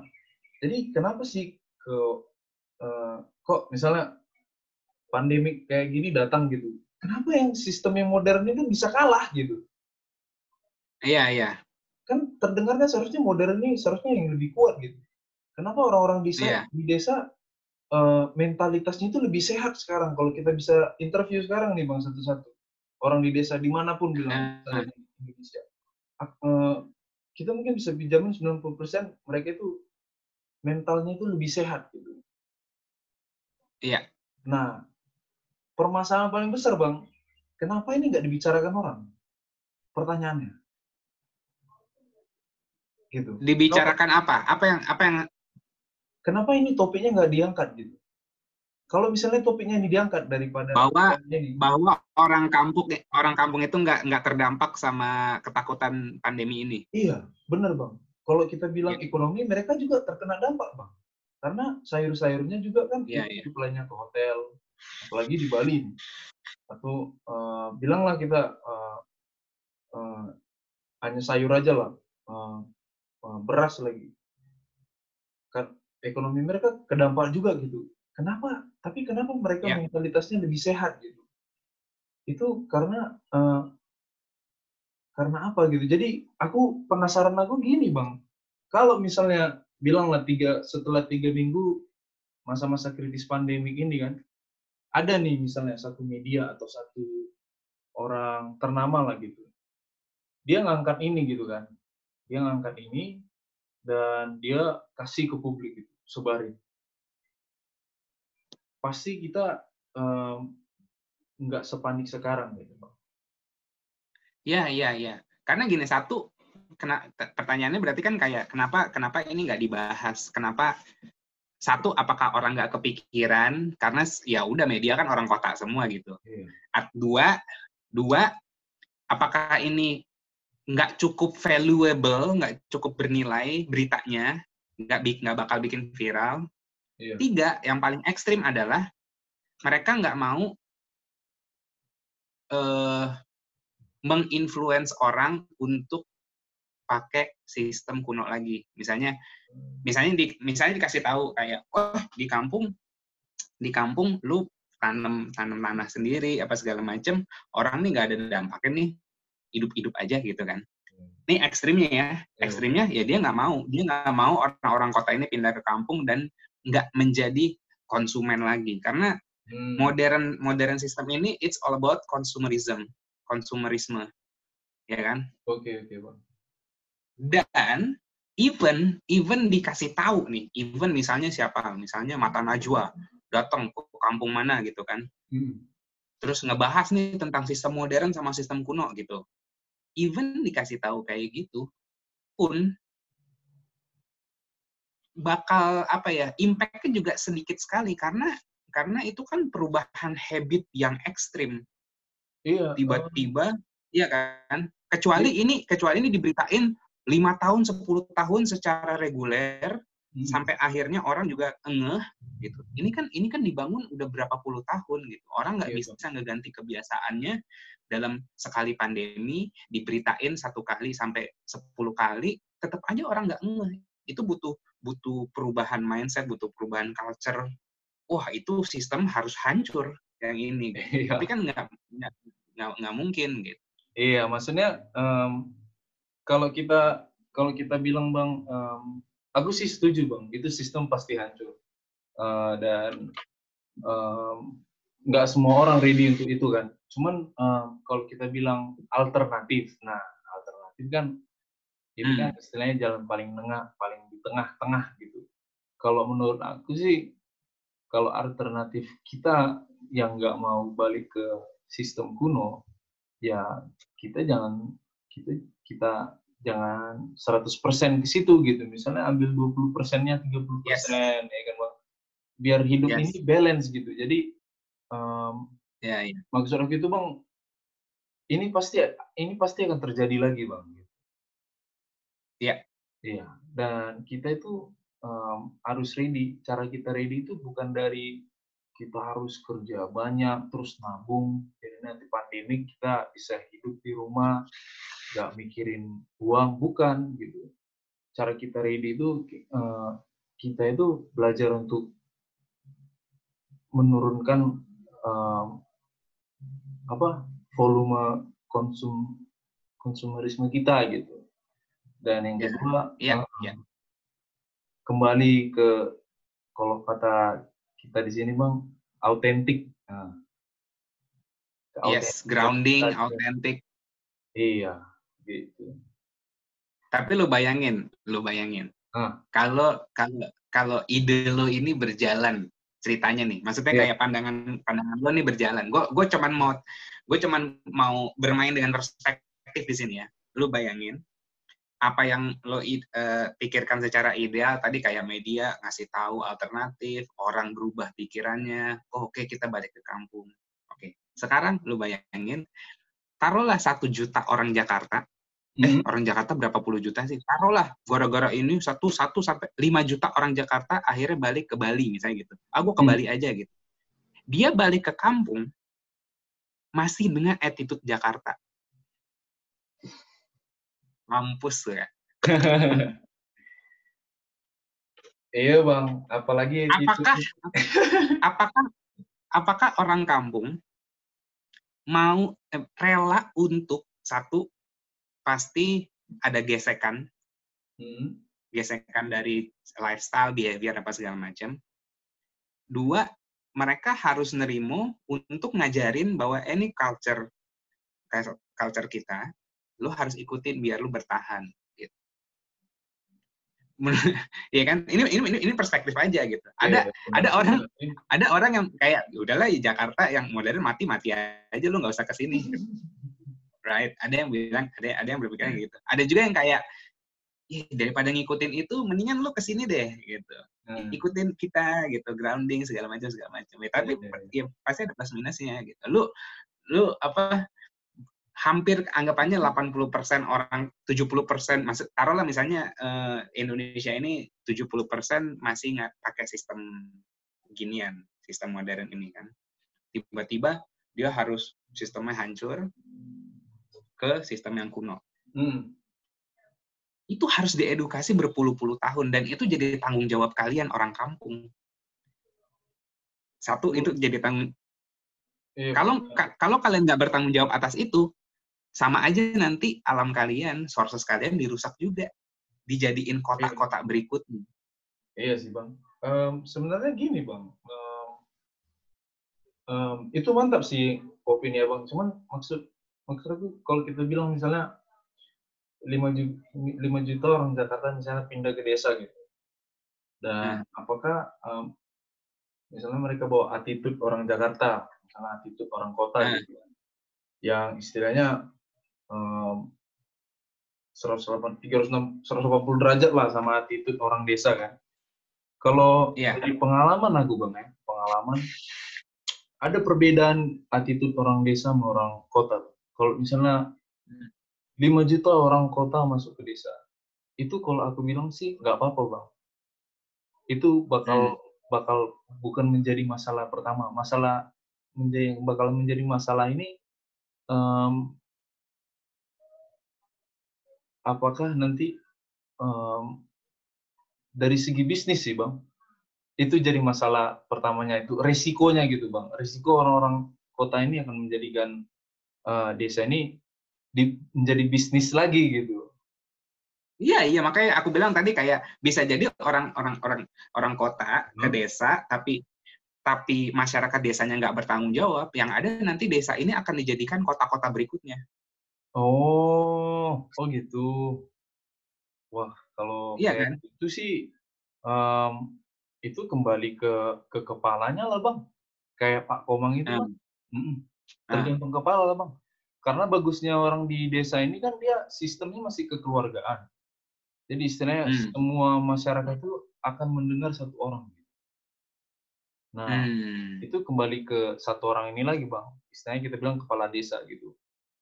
jadi kenapa sih ke uh, kok misalnya pandemik kayak gini datang gitu. Kenapa yang sistem yang modern itu bisa kalah gitu? Iya, iya. Kan terdengarnya seharusnya modern ini seharusnya yang lebih kuat gitu. Kenapa orang-orang di desa, iya. di desa uh, mentalitasnya itu lebih sehat sekarang? Kalau kita bisa interview sekarang nih bang satu-satu orang di desa di mana pun bilang uh, di Indonesia, uh, kita mungkin bisa pinjamin 90% mereka itu mentalnya itu lebih sehat gitu. Iya. Nah, permasalahan paling besar bang, kenapa ini nggak dibicarakan orang? Pertanyaannya. Gitu. Dibicarakan kenapa? apa? Apa yang apa yang? Kenapa ini topiknya nggak diangkat gitu? Kalau misalnya topiknya ini diangkat daripada bahwa ini, bahwa orang kampung orang kampung itu nggak nggak terdampak sama ketakutan pandemi ini. Iya, benar bang. Kalau kita bilang ya. ekonomi, mereka juga terkena dampak bang. Karena sayur-sayurnya juga kan ya, ya. lainnya ke hotel, apalagi di Bali. Atau uh, bilanglah kita uh, uh, hanya sayur aja lah uh, uh, beras lagi. Kan ekonomi mereka kedampak juga gitu. Kenapa? Tapi kenapa mereka yeah. mentalitasnya lebih sehat gitu? Itu karena uh, karena apa gitu? Jadi aku penasaran aku gini bang. Kalau misalnya bilanglah tiga setelah tiga minggu masa-masa kritis pandemik ini kan ada nih misalnya satu media atau satu orang ternama lah gitu. Dia ngangkat ini gitu kan. Dia ngangkat ini dan dia kasih ke publik gitu sebarin. Pasti kita nggak um, sepanik sekarang gitu ya ya ya karena gini satu kena pertanyaannya berarti kan kayak kenapa kenapa ini nggak dibahas? Kenapa satu apakah orang nggak kepikiran karena ya udah media kan orang kota semua gitu. Yeah. Dua dua apakah ini nggak cukup valuable, nggak cukup bernilai beritanya, nggak nggak bakal bikin viral. Iya. Tiga, yang paling ekstrim adalah mereka nggak mau uh, menginfluence orang untuk pakai sistem kuno lagi. Misalnya, misalnya di, misalnya dikasih tahu kayak, oh di kampung, di kampung lu tanam tanam tanah sendiri apa segala macem, orang nih nggak ada dampaknya nih, hidup-hidup aja gitu kan. Ini ekstrimnya ya, iya. ekstrimnya ya dia nggak mau, dia nggak mau orang-orang kota ini pindah ke kampung dan nggak menjadi konsumen lagi karena hmm. modern modern sistem ini it's all about consumerism, konsumerisme, ya kan? Oke okay, oke okay, bang. Dan even even dikasih tahu nih, even misalnya siapa, misalnya Mata Najwa datang ke kampung mana gitu kan, hmm. terus ngebahas nih tentang sistem modern sama sistem kuno gitu. Even dikasih tahu kayak gitu pun bakal apa ya impactnya juga sedikit sekali karena karena itu kan perubahan habit yang ekstrim. Iya tiba-tiba iya kan? Kecuali iya. ini kecuali ini diberitain lima tahun 10 tahun secara reguler hmm. sampai akhirnya orang juga ngeh gitu. Ini kan ini kan dibangun udah berapa puluh tahun gitu. Orang nggak iya, bisa ngeganti kebiasaannya dalam sekali pandemi diberitain satu kali sampai sepuluh kali tetap aja orang nggak ngeh. Itu butuh butuh perubahan mindset butuh perubahan culture. Wah itu sistem harus hancur yang ini iya. tapi kan nggak nggak nggak mungkin gitu. Iya maksudnya um, kalau kita kalau kita bilang bang um, aku sih setuju bang itu sistem pasti hancur uh, dan um, nggak semua orang ready untuk itu kan. Cuman uh, kalau kita bilang alternatif, nah alternatif kan ini kan hmm. istilahnya jalan paling tengah, paling di tengah-tengah gitu. Kalau menurut aku sih, kalau alternatif kita yang nggak mau balik ke sistem kuno, ya kita jangan kita kita jangan 100% ke situ gitu. Misalnya ambil 20 persennya, 30 persen, yes. ya kan bang. Biar hidup yes. ini balance gitu. Jadi um, ya, ya. maksud aku itu bang ini pasti ini pasti akan terjadi lagi bang iya iya dan kita itu um, harus ready cara kita ready itu bukan dari kita harus kerja banyak terus nabung jadi nanti pandemi kita bisa hidup di rumah nggak mikirin uang bukan gitu cara kita ready itu uh, kita itu belajar untuk menurunkan um, apa volume konsum konsumerisme kita gitu. Dan yang ya, kedua, uh, ya. kembali ke kalau kata kita di sini bang, autentik. Nah, yes, grounding, autentik. Iya, gitu. Tapi lo bayangin, lo bayangin, kalau kalau kalau ide lo ini berjalan ceritanya nih. Maksudnya yeah. kayak pandangan pandangan lo nih berjalan. Gue gue cuman mau gue cuman mau bermain dengan perspektif di sini ya. Lo bayangin apa yang lo uh, pikirkan secara ideal tadi kayak media ngasih tahu alternatif, orang berubah pikirannya. Oh, Oke, okay, kita balik ke kampung. Oke, okay. sekarang lo bayangin taruhlah satu juta orang Jakarta. Eh hmm. orang Jakarta berapa puluh juta sih? Taruhlah gara-gara ini satu satu sampai lima juta orang Jakarta akhirnya balik ke Bali misalnya gitu. Aku ke hmm. Bali aja gitu. Dia balik ke kampung masih dengan attitude Jakarta. Mampus ya. [LAUGHS] Iya bang. Apalagi apakah [LAUGHS] apakah apakah orang kampung mau eh, rela untuk satu pasti ada gesekan, hmm. gesekan dari lifestyle, behavior apa segala macam. Dua, mereka harus nerimo untuk ngajarin bahwa ini culture culture kita, lo harus ikutin biar lo bertahan. [LAUGHS] Ya kan ini ini ini perspektif aja gitu ada yeah, ada orang ada orang yang kayak ya udahlah di Jakarta yang modern mati mati aja lo nggak usah ke sini [LAUGHS] right? Ada yang bilang, ada ada yang berpikiran gitu. Ada juga yang kayak, ya daripada ngikutin itu, mendingan lu ke sini deh gitu. Hmm. Ikutin kita gitu, grounding segala macam segala macam. Ya, tapi yeah, yeah. ya pasti ada plus minusnya gitu. Lu lu apa hampir anggapannya 80% orang 70% masuk taruhlah misalnya uh, Indonesia ini 70% masih nggak pakai sistem ginian, sistem modern ini kan. Tiba-tiba dia harus sistemnya hancur ke sistem yang kuno. Hmm. Itu harus diedukasi berpuluh-puluh tahun dan itu jadi tanggung jawab kalian orang kampung. Satu itu jadi tanggung Iya, kalau kalau kalian nggak bertanggung jawab atas itu, sama aja nanti alam kalian, sources kalian dirusak juga, dijadiin kota-kota iya. berikutnya. Iya sih bang. Um, sebenarnya gini bang, um, um, itu mantap sih opini ya bang. Cuman maksud maksud aku kalau kita bilang misalnya 5 juta, 5 juta orang Jakarta misalnya pindah ke desa gitu. Dan hmm. apakah um, misalnya mereka bawa attitude orang Jakarta, misalnya attitude orang kota hmm. gitu. Yang istilahnya um, 180 380 derajat lah sama attitude orang desa kan. Kalau yeah. dari pengalaman aku bang ya, pengalaman ada perbedaan attitude orang desa sama orang kota. Kalau misalnya 5 juta orang kota masuk ke desa, itu kalau aku bilang sih nggak apa-apa bang. Itu bakal hmm. bakal bukan menjadi masalah pertama. Masalah menjadi bakal menjadi masalah ini um, apakah nanti um, dari segi bisnis sih bang itu jadi masalah pertamanya itu resikonya gitu bang. Resiko orang-orang kota ini akan menjadikan uh, desa ini di, menjadi bisnis lagi gitu. Iya iya makanya aku bilang tadi kayak bisa jadi orang-orang orang orang kota hmm. ke desa tapi tapi masyarakat desanya nggak bertanggung jawab yang ada nanti desa ini akan dijadikan kota-kota berikutnya Oh, oh gitu. Wah, kalau Iya kan? itu sih, um, itu kembali ke ke kepalanya lah, Bang. Kayak Pak Komang itu kan mhm, tergantung kepala lah, Bang. Karena bagusnya orang di desa ini kan dia sistemnya masih kekeluargaan. Jadi istilahnya hmm. semua masyarakat itu akan mendengar satu orang Nah, hmm. itu kembali ke satu orang ini lagi, Bang. Istilahnya kita bilang kepala desa gitu.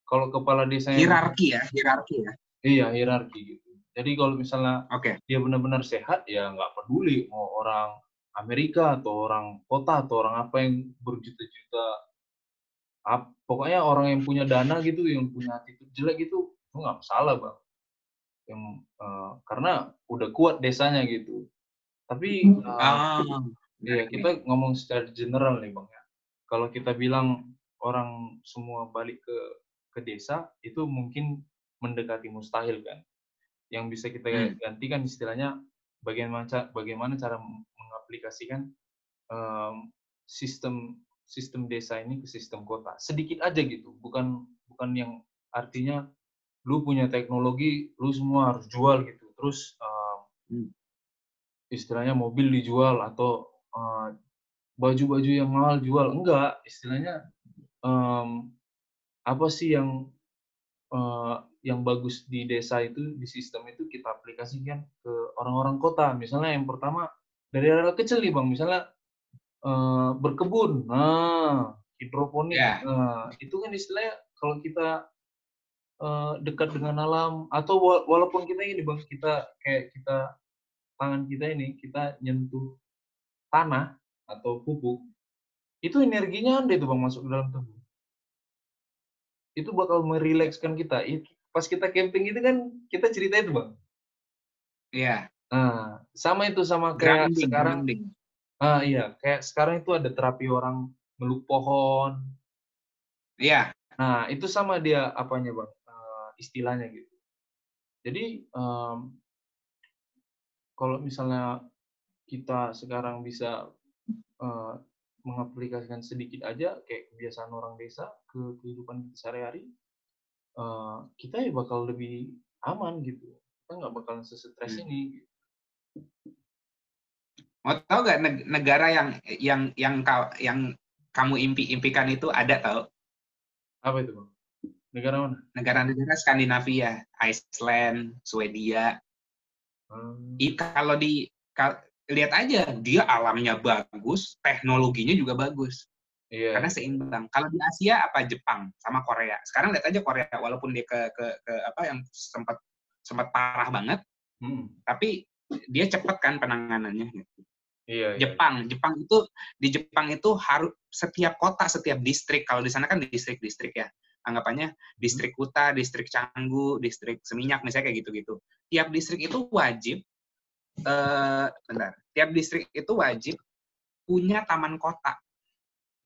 Kalau kepala desa hierarki ya, hierarki ya. Iya, hierarki gitu. Jadi kalau misalnya okay. dia benar-benar sehat, ya nggak peduli mau orang Amerika atau orang kota atau orang apa yang berjuta-juta. Pokoknya orang yang punya dana gitu, yang punya attitude jelek gitu, itu nggak masalah bang. Yang uh, karena udah kuat desanya gitu. Tapi uh, ah, ya kita ngomong secara general nih bang ya. Kalau kita bilang orang semua balik ke ke desa itu mungkin mendekati mustahil kan. Yang bisa kita hmm. gantikan istilahnya bagaimana bagaimana cara mengaplikasikan um, sistem sistem desa ini ke sistem kota. Sedikit aja gitu, bukan bukan yang artinya lu punya teknologi, lu semua harus jual gitu. Terus um, istilahnya mobil dijual atau baju-baju uh, yang mahal jual enggak istilahnya um, apa sih yang uh, yang bagus di desa itu di sistem itu kita aplikasikan ke orang-orang kota? Misalnya yang pertama dari hal kecil nih bang. Misalnya uh, berkebun. Nah hidroponik. Yeah. nah itu kan istilahnya kalau kita uh, dekat dengan alam atau walaupun kita ini bang kita kayak kita tangan kita ini kita nyentuh tanah atau pupuk itu energinya ada itu bang masuk ke dalam tubuh itu bakal merilekskan kita. Pas kita camping itu kan kita cerita itu bang. Iya. Nah, sama itu sama kayak grounding, sekarang. Grounding. Ah iya, kayak sekarang itu ada terapi orang meluk pohon. Iya. Nah itu sama dia apanya bang, uh, istilahnya gitu. Jadi um, kalau misalnya kita sekarang bisa uh, mengaplikasikan sedikit aja kayak kebiasaan orang desa ke kehidupan kita sehari-hari, uh, kita ya bakal lebih aman gitu. Kita nggak bakalan sesetres hmm. ini. Gitu. Mau tahu nggak negara yang yang yang kau yang kamu impi-impikan itu ada tau? Apa itu bang? Negara mana? Negara-negara Skandinavia, Iceland, Swedia. Hmm. Kalau di lihat aja dia alamnya bagus, teknologinya juga bagus. Iya. Karena seimbang. Kalau di Asia apa Jepang sama Korea. Sekarang lihat aja Korea walaupun dia ke ke, ke apa yang sempat sempat parah banget, hmm. tapi dia cepat kan penanganannya. Gitu. Iya, iya. Jepang, Jepang itu di Jepang itu harus setiap kota, setiap distrik. Kalau di sana kan distrik-distrik ya. Anggapannya distrik Kuta, distrik Canggu, distrik Seminyak misalnya kayak gitu-gitu. Tiap distrik itu wajib uh, bentar. Tiap distrik itu wajib punya taman kota.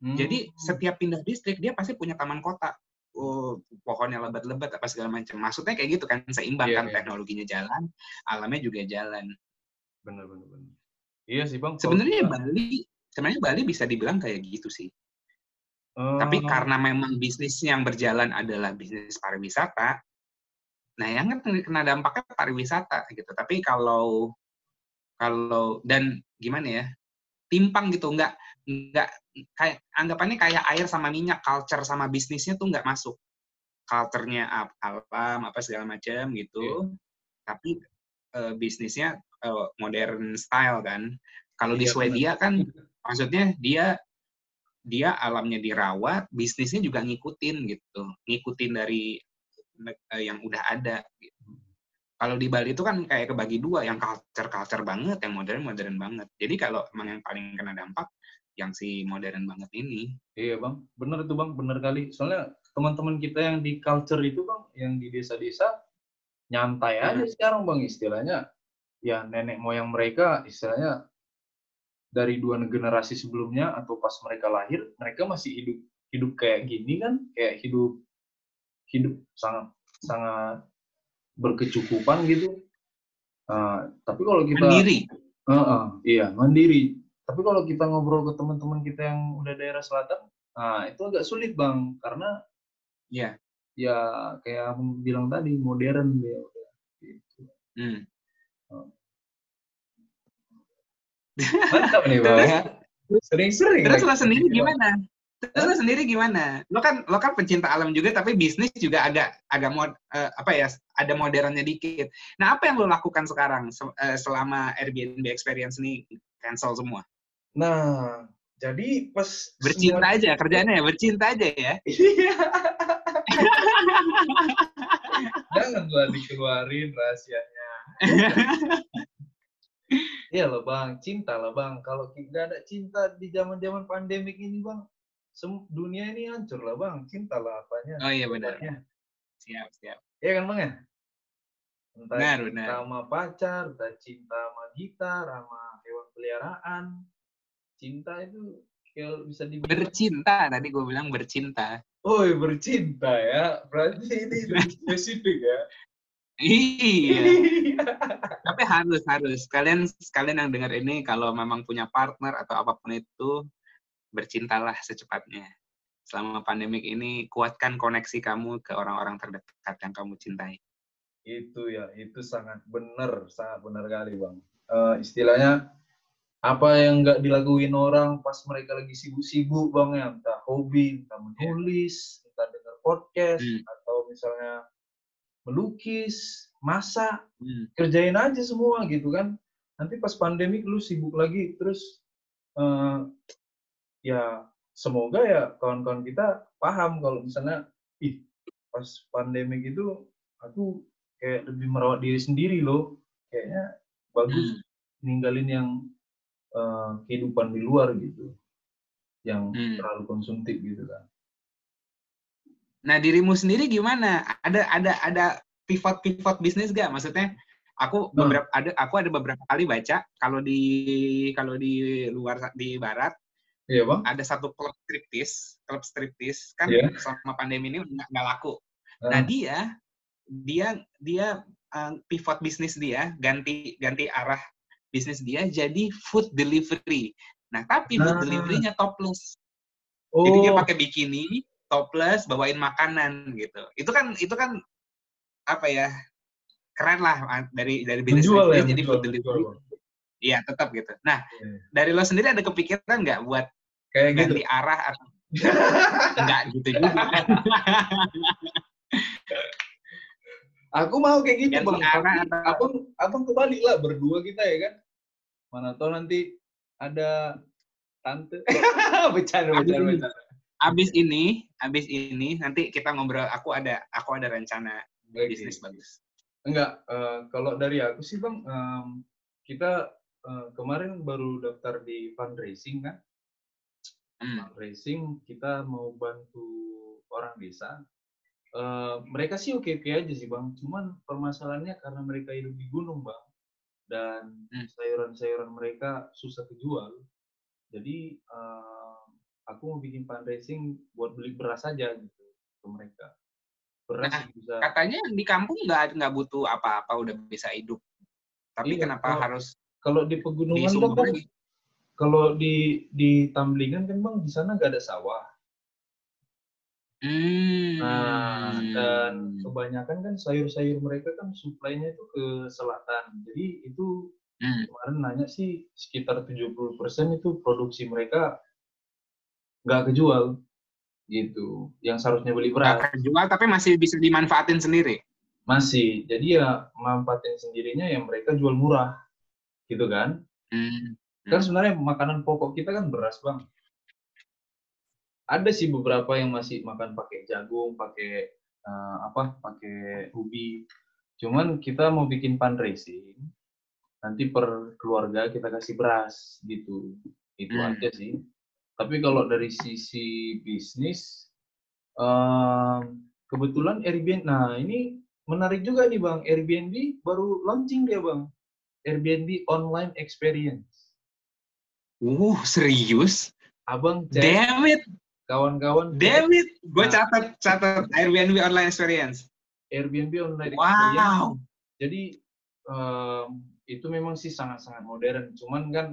Hmm. Jadi setiap pindah distrik dia pasti punya taman kota. Oh, pohonnya lebat-lebat apa segala macam. Maksudnya kayak gitu kan seimbang yeah, kan yeah. teknologinya jalan, alamnya juga jalan. Benar benar benar. Iya sih bang. Sebenarnya Bali, sebenarnya Bali bisa dibilang kayak gitu sih. Uh, Tapi oh. karena memang bisnis yang berjalan adalah bisnis pariwisata, nah yang kan kena dampaknya pariwisata gitu. Tapi kalau kalau dan gimana ya, timpang gitu, nggak nggak kayak anggapannya kayak air sama minyak, culture sama bisnisnya tuh nggak masuk. Culture-nya alam apa segala macam gitu. Yeah. Tapi uh, bisnisnya uh, modern style kan. Kalau di iya, Swedia kan maksudnya dia dia alamnya dirawat, bisnisnya juga ngikutin gitu, ngikutin dari uh, yang udah ada. Gitu. Kalau di Bali itu kan kayak kebagi dua, yang culture culture banget, yang modern modern banget. Jadi kalau emang yang paling kena dampak yang si modern banget ini. Iya bang, bener itu bang, bener kali. Soalnya teman-teman kita yang di culture itu bang, yang di desa-desa nyantai aja hmm. sekarang bang istilahnya ya nenek moyang mereka istilahnya dari dua generasi sebelumnya atau pas mereka lahir mereka masih hidup hidup kayak gini kan kayak hidup hidup sangat sangat berkecukupan gitu uh, tapi kalau kita mandiri uh, uh, iya mandiri tapi kalau kita ngobrol ke teman-teman kita yang udah daerah selatan nah itu agak sulit bang karena ya ya kayak aku bilang tadi modern dia udah gitu hmm. Mantap nih, Bang. Sering-sering. Terus lo sendiri gimana? Terus lo sendiri gimana? Lo kan lo kan pencinta alam juga tapi bisnis juga agak agak mod, uh, apa ya? Ada modernnya dikit. Nah, apa yang lo lakukan sekarang uh, selama Airbnb experience ini cancel semua? Nah, jadi pas bercinta semua... aja kerjanya ya, bercinta aja ya. [LAUGHS] Iya. Jangan gua dikeluarin rahasianya. [LAUGHS] Iya loh bang, cinta lah bang. Kalau tidak ada cinta di zaman zaman pandemik ini bang, dunia ini hancur lah bang. Cinta lah apanya. Oh iya benar. Siap siap. Iya kan bang ya? Entah benar, cinta benar. sama pacar, entah cinta sama gitar, sama hewan peliharaan. Cinta itu kayak bisa dibilang. Bercinta, tadi gue bilang bercinta. Oh bercinta ya, berarti ini [LAUGHS] spesifik ya. Iya. Tapi harus harus kalian kalian yang dengar ini kalau memang punya partner atau apa pun itu bercintalah secepatnya. Selama pandemik ini kuatkan koneksi kamu ke orang-orang terdekat yang kamu cintai. Itu ya, itu sangat benar, sangat benar kali bang. Uh, istilahnya apa yang nggak dilakuin orang pas mereka lagi sibuk-sibuk bang ya, entah hobi, entah menulis, entah dengar podcast, hmm. atau misalnya melukis, masak, hmm. kerjain aja semua gitu kan. Nanti pas pandemi lu sibuk lagi, terus uh, ya semoga ya kawan-kawan kita paham kalau misalnya, ih pas pandemi itu aku kayak lebih merawat diri sendiri loh, kayaknya bagus hmm. ninggalin yang uh, kehidupan di luar gitu, yang hmm. terlalu konsumtif gitu kan. Nah dirimu sendiri gimana? Ada ada ada pivot pivot bisnis gak? Maksudnya aku hmm. beberapa ada aku ada beberapa kali baca kalau di kalau di luar di barat iya, bang. ada satu klub striptis klub striptis kan yeah. selama pandemi ini nggak nggak laku. Hmm. Nah dia dia dia uh, pivot bisnis dia ganti ganti arah bisnis dia jadi food delivery. Nah tapi food ah. deliverynya topless. Oh. Jadi dia oh. pakai bikini, topless bawain makanan gitu itu kan itu kan apa ya keren lah dari dari bisnis menjual, ya, jadi food delivery iya tetap gitu nah yeah. dari lo sendiri ada kepikiran nggak buat kayak ganti gitu. arah atau [LAUGHS] enggak gitu juga. Aku mau kayak gitu bang. arah atau... abang abang kebalik lah berdua kita ya kan. Mana tahu nanti ada tante. [LAUGHS] Bercanda bercanda bercanda. abis ini abis ini nanti kita ngobrol aku ada aku ada rencana okay. bisnis bagus. Enggak uh, kalau dari aku sih bang um, kita uh, kemarin baru daftar di fundraising kan. Fundraising kita mau bantu orang desa uh, mereka sih oke oke aja sih bang. Cuman permasalahannya karena mereka hidup di gunung bang dan hmm. sayuran-sayuran mereka susah kejual jadi uh, aku mau bikin fundraising buat beli beras aja gitu ke mereka. Beras nah, bisa katanya di kampung nggak nggak butuh apa-apa udah bisa hidup. Tapi iya, kenapa kalau, harus kalau di pegunungan di kan kalau di di Tamblingan kan bang di sana nggak ada sawah Hmm. Nah, dan kebanyakan kan sayur-sayur mereka kan suplainya itu ke selatan. Jadi itu hmm. kemarin nanya sih sekitar 70% itu produksi mereka nggak kejual gitu yang seharusnya beli beras nggak kejual tapi masih bisa dimanfaatin sendiri masih jadi ya manfaatin sendirinya yang mereka jual murah gitu kan hmm. Kan hmm. sebenarnya makanan pokok kita kan beras bang. Ada sih beberapa yang masih makan pakai jagung pakai uh, apa pakai ubi. Cuman kita mau bikin fundraising nanti per keluarga kita kasih beras gitu. Itu hmm. aja sih. Tapi kalau dari sisi bisnis um, kebetulan Airbnb nah ini menarik juga nih bang. Airbnb baru launching dia bang. Airbnb online experience uh serius? Abang cek, damn it. Kawan-kawan damn it. Gue nah. catat catat Airbnb online experience. Airbnb online wow. experience. Jadi um, itu memang sih sangat-sangat modern. Cuman kan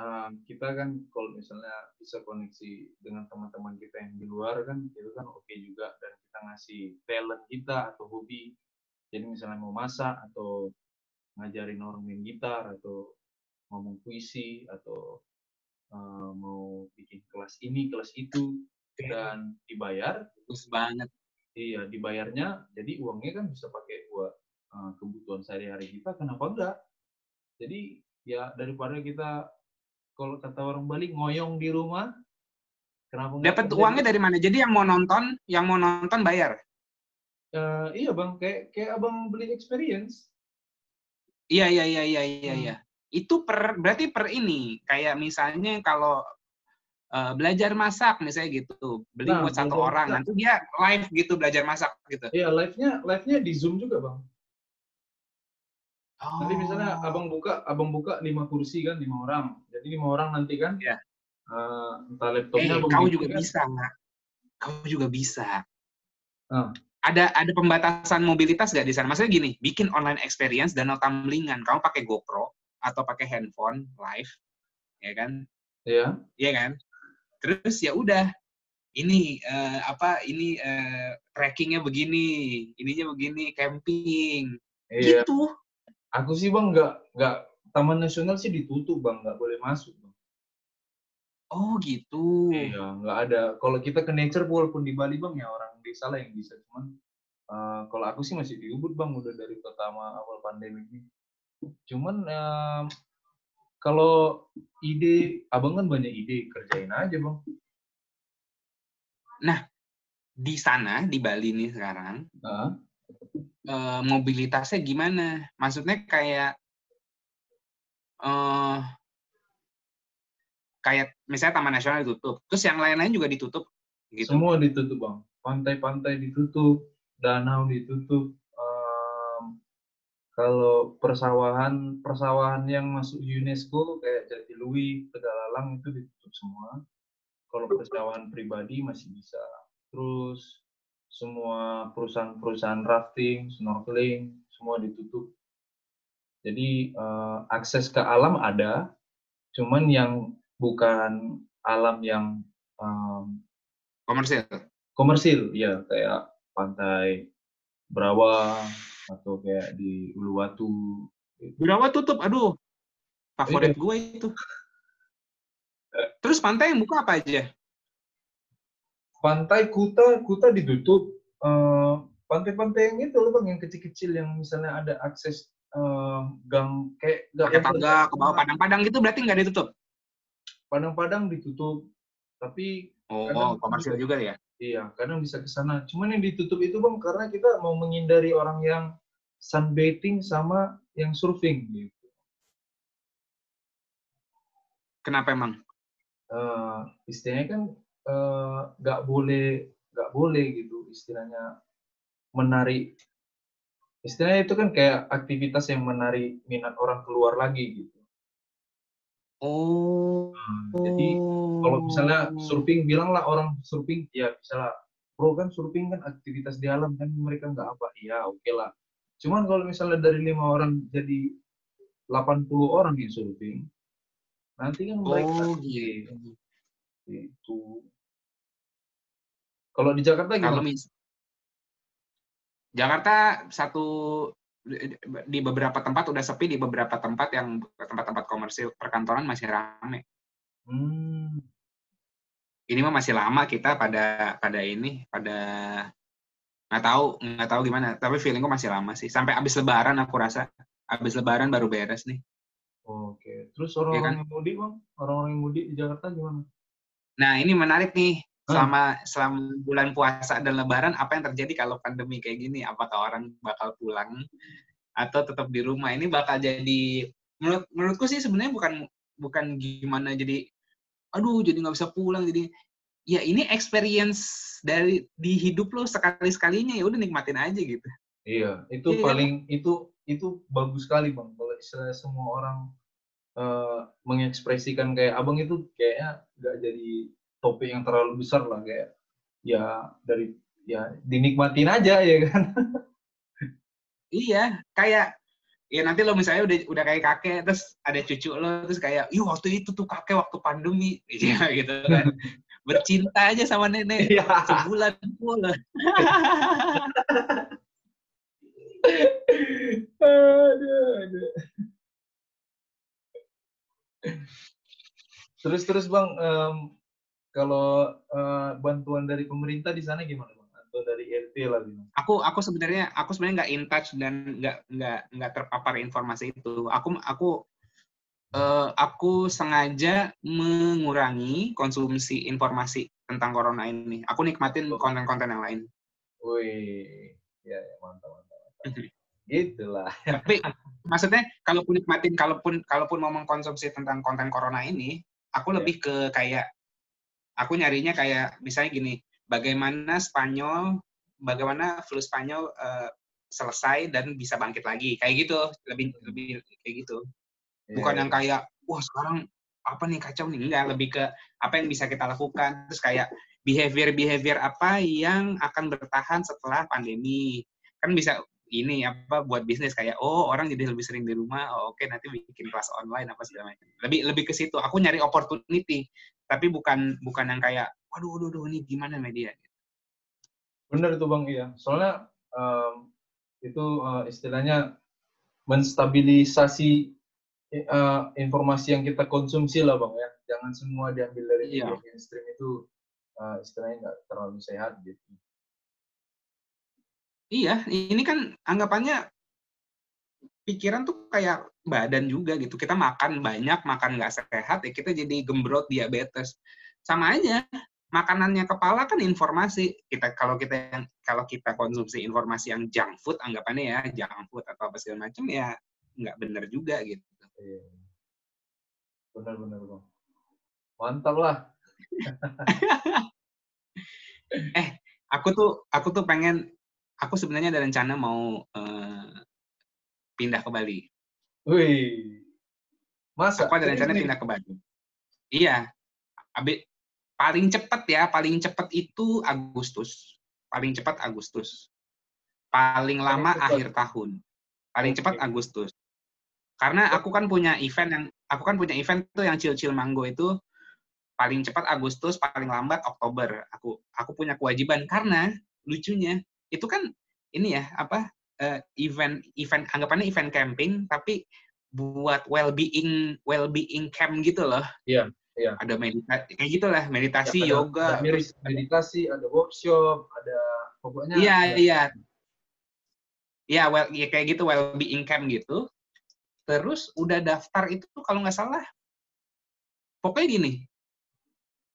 uh, kita kan kalau misalnya bisa koneksi dengan teman-teman kita yang di luar kan itu kan oke okay juga. Dan kita ngasih talent kita atau hobi. Jadi misalnya mau masak atau ngajarin orang main gitar atau ngomong puisi atau uh, mau bikin kelas ini kelas itu dan dibayar bagus banget iya dibayarnya jadi uangnya kan bisa pakai buat uh, kebutuhan sehari-hari kita kenapa enggak jadi ya daripada kita kalau kata orang Bali ngoyong di rumah, kenapa Dapat uangnya dari mana? Jadi yang mau nonton, yang mau nonton bayar? Uh, iya bang, kayak kayak abang beli experience. Iya iya iya iya iya. Hmm. iya. Itu per berarti per ini kayak misalnya kalau uh, belajar masak misalnya gitu, beli nah, buat satu orang, masak. nanti dia live gitu belajar masak gitu. Iya live-nya live-nya di zoom juga bang. Oh. Nanti misalnya oh. abang buka, abang buka lima kursi kan lima orang. Jadi lima orang nanti kan, ya. uh, entah laptopnya. Eh, kau juga kan. bisa nggak? Kau juga bisa. Uh. Ada ada pembatasan mobilitas nggak di sana? Maksudnya gini, bikin online experience dan tamlingan. Kamu pakai GoPro atau pakai handphone live, ya kan? Iya. Iya kan? Terus ya udah, ini uh, apa? Ini uh, trackingnya begini, ininya begini, camping, iya. gitu Aku sih bang nggak nggak Taman Nasional sih ditutup bang, nggak boleh masuk bang. Oh gitu. Iya, nggak ada. Kalau kita ke nature walaupun di Bali bang ya orang desa lah yang bisa. Cuman uh, kalau aku sih masih di Ubud bang, udah dari pertama awal pandemi ini. Cuman uh, kalau ide, abang kan banyak ide, kerjain aja bang. Nah, di sana di Bali nih sekarang, uh uh, mobilitasnya gimana? Maksudnya kayak uh, kayak misalnya Taman Nasional ditutup, terus yang lain-lain juga ditutup gitu. Semua ditutup, Bang. Pantai-pantai ditutup, danau ditutup. Kalau persawahan persawahan yang masuk UNESCO kayak Jatiluwi, Tegalalang itu ditutup semua. Kalau persawahan pribadi masih bisa. Terus semua perusahaan-perusahaan rafting, snorkeling, semua ditutup. Jadi uh, akses ke alam ada, cuman yang bukan alam yang um, komersil. Komersil, ya kayak pantai Brawa atau kayak di Uluwatu. Brawa tutup, aduh, favorit iya. gue itu. Terus pantai yang buka apa aja? pantai Kuta Kuta ditutup uh, pantai-pantai yang itu loh bang yang kecil-kecil yang misalnya ada akses uh, gang kayak gang tangga ke bawah padang-padang gitu berarti nggak ditutup Padang-Padang ditutup, tapi oh, oh komersial juga ya? Iya, kadang bisa ke sana. Cuman yang ditutup itu bang karena kita mau menghindari orang yang sunbathing sama yang surfing gitu. Kenapa emang? Uh, istilahnya kan eh, nggak uh, boleh nggak boleh gitu istilahnya menarik istilahnya itu kan kayak aktivitas yang menarik minat orang keluar lagi gitu Oh. Nah, jadi kalau misalnya surfing, bilanglah orang surfing, ya misalnya, bro kan surfing kan aktivitas di alam kan mereka nggak apa, ya oke okay lah. Cuman kalau misalnya dari lima orang jadi 80 orang yang surfing, nanti kan mereka oh, gitu. itu. Kalau di Jakarta gimana? Kalau Jakarta satu di beberapa tempat udah sepi di beberapa tempat yang tempat-tempat komersil perkantoran masih ramai. Hmm. Ini mah masih lama kita pada pada ini pada nggak tahu nggak tahu gimana tapi feelingku masih lama sih sampai habis lebaran aku rasa habis lebaran baru beres nih. Oke, terus orang-orang ya kan? yang mudik bang, orang-orang yang mudik di Jakarta gimana? Nah ini menarik nih selama selama bulan puasa dan lebaran apa yang terjadi kalau pandemi kayak gini? Apakah orang bakal pulang atau tetap di rumah? Ini bakal jadi menurut menurutku sih sebenarnya bukan bukan gimana jadi aduh jadi nggak bisa pulang jadi ya ini experience dari di hidup lo sekali sekalinya ya udah nikmatin aja gitu. Iya itu ya, paling itu itu bagus sekali bang. Kalau istilah semua orang uh, mengekspresikan kayak abang itu kayaknya nggak jadi topik yang terlalu besar lah kayak ya dari ya dinikmatin aja ya kan iya kayak ya nanti lo misalnya udah udah kayak kakek terus ada cucu lo terus kayak yuk waktu itu tuh kakek waktu pandemi [LAUGHS] ya gitu kan bercinta aja sama nenek ya. sebulan aduh, [LAUGHS] aduh. terus terus bang um, kalau uh, bantuan dari pemerintah di sana gimana bang? Atau dari RT lah gimana? Aku aku sebenarnya aku sebenarnya nggak in touch dan nggak nggak nggak terpapar informasi itu. Aku aku uh, aku sengaja mengurangi konsumsi informasi tentang corona ini. Aku nikmatin konten-konten yang lain. Wih, ya, ya mantap mantap. mantap. Itulah. [LAUGHS] Tapi maksudnya kalaupun nikmatin, kalaupun kalaupun mau mengkonsumsi tentang konten corona ini, aku yeah. lebih ke kayak aku nyarinya kayak misalnya gini, bagaimana Spanyol, bagaimana flu Spanyol uh, selesai dan bisa bangkit lagi, kayak gitu, lebih lebih kayak gitu. Iya, Bukan yeah. yang kayak, wah sekarang apa nih kacau nih, enggak, lebih ke apa yang bisa kita lakukan, terus kayak behavior-behavior apa yang akan bertahan setelah pandemi. Kan bisa ini apa buat bisnis kayak oh orang jadi lebih sering di rumah. Oh, oke okay, nanti bikin kelas online apa segala macam. Lebih lebih ke situ. Aku nyari opportunity tapi bukan bukan yang kayak waduh waduh, waduh ini gimana media? Bener itu bang iya. Soalnya um, itu uh, istilahnya menstabilisasi uh, informasi yang kita konsumsi lah bang ya. Jangan semua diambil dari iya. media mainstream itu uh, istilahnya nggak terlalu sehat gitu. Iya ini kan anggapannya pikiran tuh kayak badan juga gitu. Kita makan banyak, makan nggak sehat, ya kita jadi gembrot diabetes. Sama aja, makanannya kepala kan informasi. Kita kalau kita yang kalau kita konsumsi informasi yang junk food, anggapannya ya junk food atau apa segala macam ya nggak benar juga gitu. Iya. Benar-benar bang. Mantap lah. [LAUGHS] eh, aku tuh aku tuh pengen aku sebenarnya ada rencana mau uh, pindah ke Bali. Wih. Masa? Aku ada rencana pindah ke Bali. Iya. Abi, paling cepat ya, paling cepat itu Agustus. Paling cepat Agustus. Paling lama paling akhir tahun. Paling okay. cepat Agustus. Karena aku kan punya event yang aku kan punya event tuh yang chill-chill manggo itu paling cepat Agustus, paling lambat Oktober. Aku aku punya kewajiban karena lucunya itu kan ini ya apa uh, event event anggapannya event camping tapi buat well-being well-being camp gitu loh. Iya, iya. Ada meditasi kayak gitulah, meditasi, ya, ada, yoga, ada terus meditasi, ada workshop, ada pokoknya Iya, iya. Iya, well ya kayak gitu well-being camp gitu. Terus udah daftar itu kalau nggak salah pokoknya gini,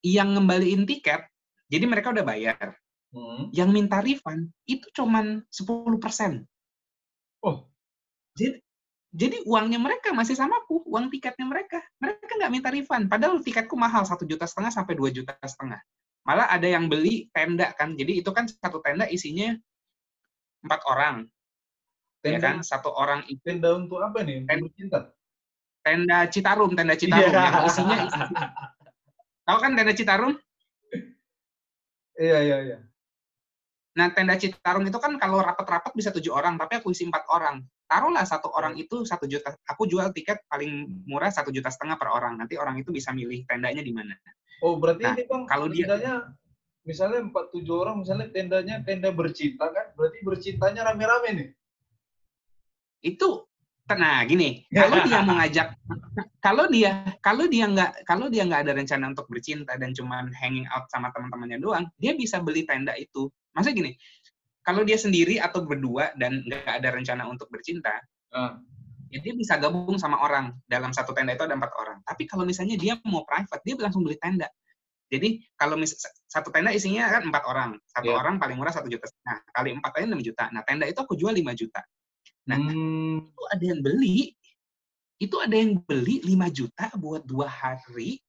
yang ngembaliin tiket, jadi mereka udah bayar. Hmm. Yang minta refund itu cuman 10%. Oh. Jadi jadi uangnya mereka masih sama aku, uang tiketnya mereka. Mereka nggak minta refund. Padahal tiketku mahal satu juta setengah sampai dua juta setengah. Malah ada yang beli tenda kan. Jadi itu kan satu tenda isinya empat orang. Ya tenda, ya kan? Satu orang itu. Tenda untuk apa nih? Tenda, tenda Citarum, tenda Citarum yeah. yang isinya, isinya. [LAUGHS] Tahu kan tenda Citarum? Iya, iya, iya. Nah, tenda Citarum itu kan kalau rapat-rapat bisa tujuh orang, tapi aku isi empat orang. Taruhlah satu orang itu satu juta aku jual tiket paling murah satu juta setengah per orang. Nanti orang itu bisa milih tendanya di mana. Oh berarti nah, ini bang kalau tendanya dia misalnya empat tujuh orang misalnya tendanya tenda bercinta kan berarti bercintanya rame-rame nih? Itu nah gini kalau dia [LAUGHS] mengajak kalau dia kalau dia nggak kalau dia nggak ada rencana untuk bercinta dan cuman hanging out sama teman-temannya doang dia bisa beli tenda itu masa gini kalau dia sendiri atau berdua dan nggak ada rencana untuk bercinta, uh. ya dia bisa gabung sama orang. Dalam satu tenda itu ada empat orang. Tapi kalau misalnya dia mau private, dia langsung beli tenda. Jadi kalau mis satu tenda isinya kan empat orang, satu yeah. orang paling murah satu juta. Nah kali empat tenda enam juta. Nah tenda itu aku jual lima juta. Nah hmm. itu ada yang beli, itu ada yang beli lima juta buat dua hari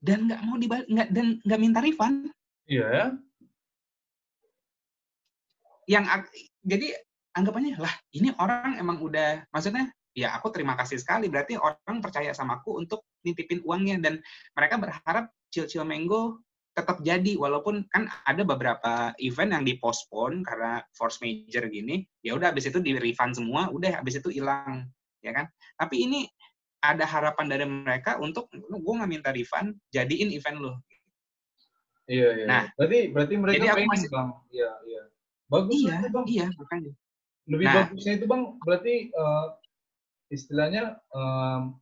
dan nggak mau dibalik nggak dan nggak minta refund. Iya. Yeah yang jadi anggapannya lah ini orang emang udah maksudnya ya aku terima kasih sekali berarti orang percaya sama aku untuk nitipin uangnya. Dan mereka berharap Chill Mango tetap jadi walaupun kan ada beberapa event yang dipospon karena force major gini ya udah habis itu di refund semua udah habis itu hilang ya kan? Tapi ini ada harapan dari mereka untuk gue nggak minta refund jadiin event lo iya iya nah berarti berarti mereka jadi aku masih, bang. Iya iya Bagus iya, itu bang. Iya, makanya. Lebih nah, bagusnya itu bang, berarti uh, istilahnya um,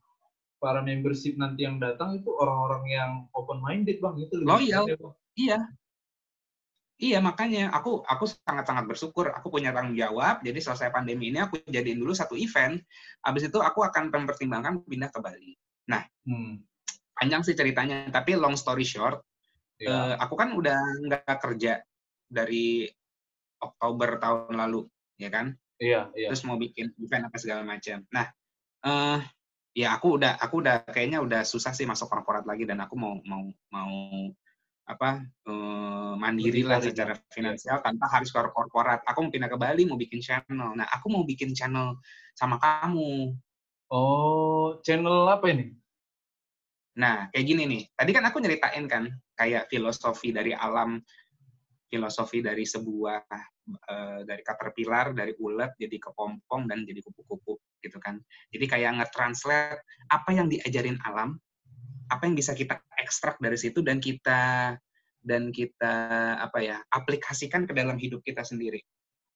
para membership nanti yang datang itu orang-orang yang open minded bang itu lebih loyal. Iya. Iya makanya aku aku sangat-sangat bersyukur aku punya tanggung jawab. Jadi selesai pandemi ini aku jadiin dulu satu event. Habis itu aku akan mempertimbangkan pindah ke Bali. Nah, hmm. panjang sih ceritanya. Tapi long story short, ya. uh, aku kan udah nggak kerja dari Oktober tahun lalu, ya kan? Iya, iya. Terus mau bikin event apa segala macam. Nah, uh, ya aku udah aku udah kayaknya udah susah sih masuk korporat lagi dan aku mau mau mau apa uh, mandiri lah secara ya. finansial iya. tanpa harus ke korporat. Aku mau pindah ke Bali, mau bikin channel. Nah, aku mau bikin channel sama kamu. Oh, channel apa ini? Nah, kayak gini nih. Tadi kan aku nyeritain kan, kayak filosofi dari alam filosofi dari sebuah uh, dari caterpillar dari ulat jadi kepompong dan jadi kupu-kupu gitu kan. Jadi kayak nge-translate apa yang diajarin alam apa yang bisa kita ekstrak dari situ dan kita dan kita apa ya aplikasikan ke dalam hidup kita sendiri.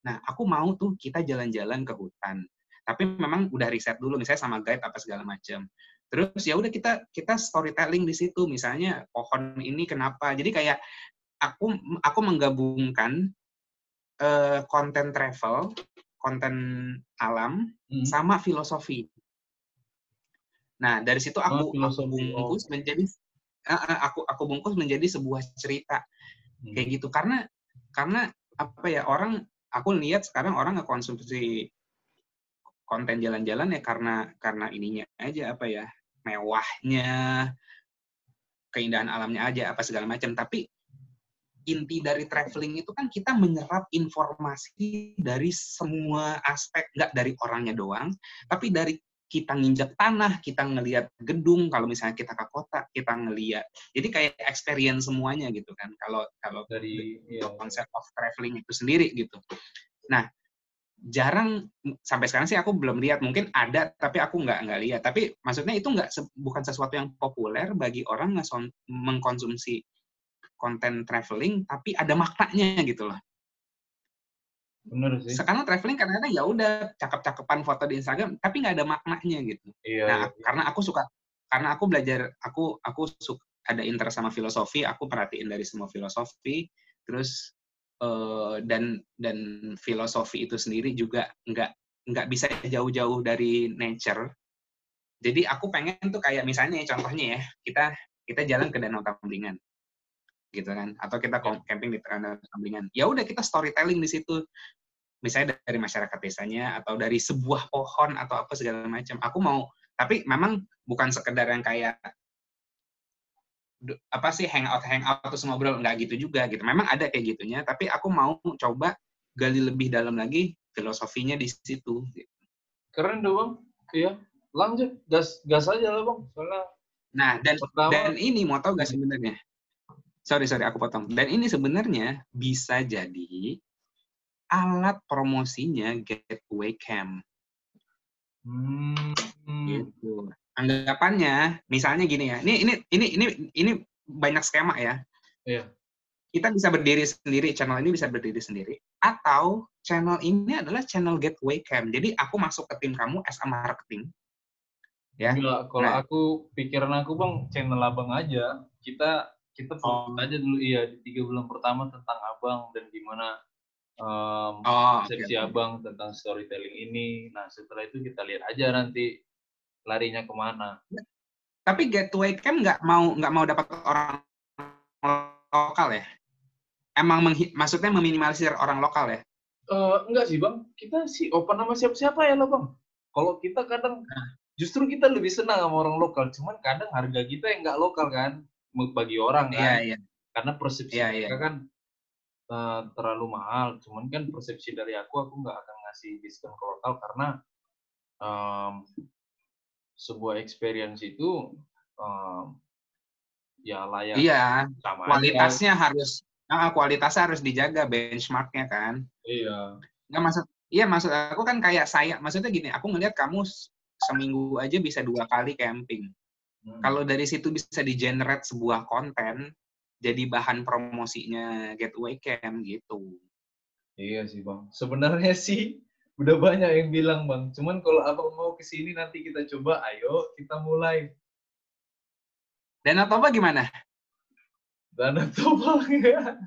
Nah aku mau tuh kita jalan-jalan ke hutan tapi memang udah riset dulu misalnya sama guide apa segala macam terus ya udah kita kita storytelling di situ misalnya pohon ini kenapa. Jadi kayak aku aku menggabungkan uh, konten travel, konten alam hmm. sama filosofi. Nah, dari situ aku, oh, aku bungkus oh. menjadi uh, aku aku bungkus menjadi sebuah cerita. Hmm. Kayak gitu karena karena apa ya orang aku lihat sekarang orang ngekonsumsi konten jalan-jalan ya karena karena ininya aja apa ya mewahnya keindahan alamnya aja apa segala macam tapi inti dari traveling itu kan kita menyerap informasi dari semua aspek, nggak dari orangnya doang, tapi dari kita nginjak tanah, kita ngelihat gedung, kalau misalnya kita ke kota, kita ngelihat. Jadi kayak experience semuanya gitu kan. Kalau kalau dari ya. konsep of traveling itu sendiri gitu. Nah, jarang sampai sekarang sih aku belum lihat. Mungkin ada, tapi aku nggak nggak lihat. Tapi maksudnya itu nggak bukan sesuatu yang populer bagi orang mengkonsumsi konten traveling tapi ada maknanya gitu loh. Bener sih. Sekarang traveling kadang-kadang ya udah cakep-cakepan foto di Instagram tapi nggak ada maknanya gitu. Iya, nah, iya. karena aku suka karena aku belajar aku aku suka ada interest sama filosofi, aku perhatiin dari semua filosofi, terus uh, dan dan filosofi itu sendiri juga nggak nggak bisa jauh-jauh dari nature. Jadi aku pengen tuh kayak misalnya contohnya ya, kita kita jalan ke Danau Tamblingan. Gitu kan. Atau kita iya. camping di Danau Tamblingan. Ya udah kita storytelling di situ. Misalnya dari masyarakat desanya atau dari sebuah pohon atau apa segala macam. Aku mau tapi memang bukan sekedar yang kayak apa sih hangout hangout terus ngobrol nggak gitu juga gitu. Memang ada kayak gitunya, tapi aku mau coba gali lebih dalam lagi filosofinya di situ. Gitu. Keren dong, bang. Iya lanjut gas gas aja lah bang soalnya nah dan pertama, dan ini mau tau gak sebenarnya sorry sorry aku potong. Dan ini sebenarnya bisa jadi alat promosinya gateway camp hmm. gitu. Anggapannya misalnya gini ya ini ini ini ini ini banyak skema ya. Iya. Kita bisa berdiri sendiri channel ini bisa berdiri sendiri atau channel ini adalah channel gateway camp jadi aku masuk ke tim kamu as a marketing. Ya. Gila, kalau nah. aku pikiran aku bang channel abang aja. Kita kita fokus oh. aja dulu iya di tiga bulan pertama tentang abang dan gimana um, oh, persepsi okay. abang tentang storytelling ini. Nah setelah itu kita lihat aja nanti larinya ke mana. Tapi gateway kan nggak mau nggak mau dapat orang lokal ya? Emang maksudnya meminimalisir orang lokal ya? Uh, enggak sih bang. Kita sih open sama siapa-siapa ya lo bang? Kalau kita kadang nah. justru kita lebih senang sama orang lokal. Cuman kadang harga kita yang nggak lokal kan bagi orang kan yeah, yeah. karena persepsi yeah, yeah. kan uh, terlalu mahal cuman kan persepsi dari aku aku nggak akan ngasih diskon ke lokal karena um, sebuah experience itu um, ya layak iya sama kualitasnya aja. harus nah, kualitasnya harus dijaga benchmarknya kan iya nggak maksud iya maksud aku kan kayak saya maksudnya gini aku ngelihat kamu seminggu aja bisa dua kali camping. Hmm. Kalau dari situ bisa di-generate sebuah konten, jadi bahan promosinya Getaway Camp gitu. Iya sih bang. Sebenarnya sih udah banyak yang bilang bang. Cuman kalau abang mau ke sini nanti kita coba, ayo kita mulai. Dana Toba gimana? Dana Toba [LAUGHS] ya.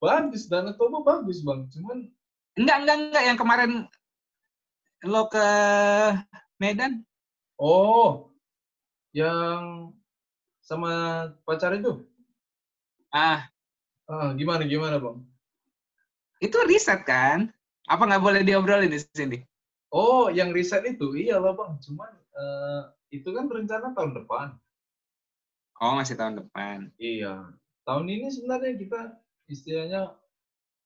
Bagus, Dana Toba bagus bang. Cuman enggak enggak enggak yang kemarin lo ke Medan. Oh, yang sama pacar itu? Ah. Ah, gimana gimana bang? Itu riset kan? Apa nggak boleh diobrolin di sini? Oh, yang riset itu iya loh bang. Cuman uh, itu kan rencana tahun depan. Oh, masih tahun depan. Iya. Tahun ini sebenarnya kita istilahnya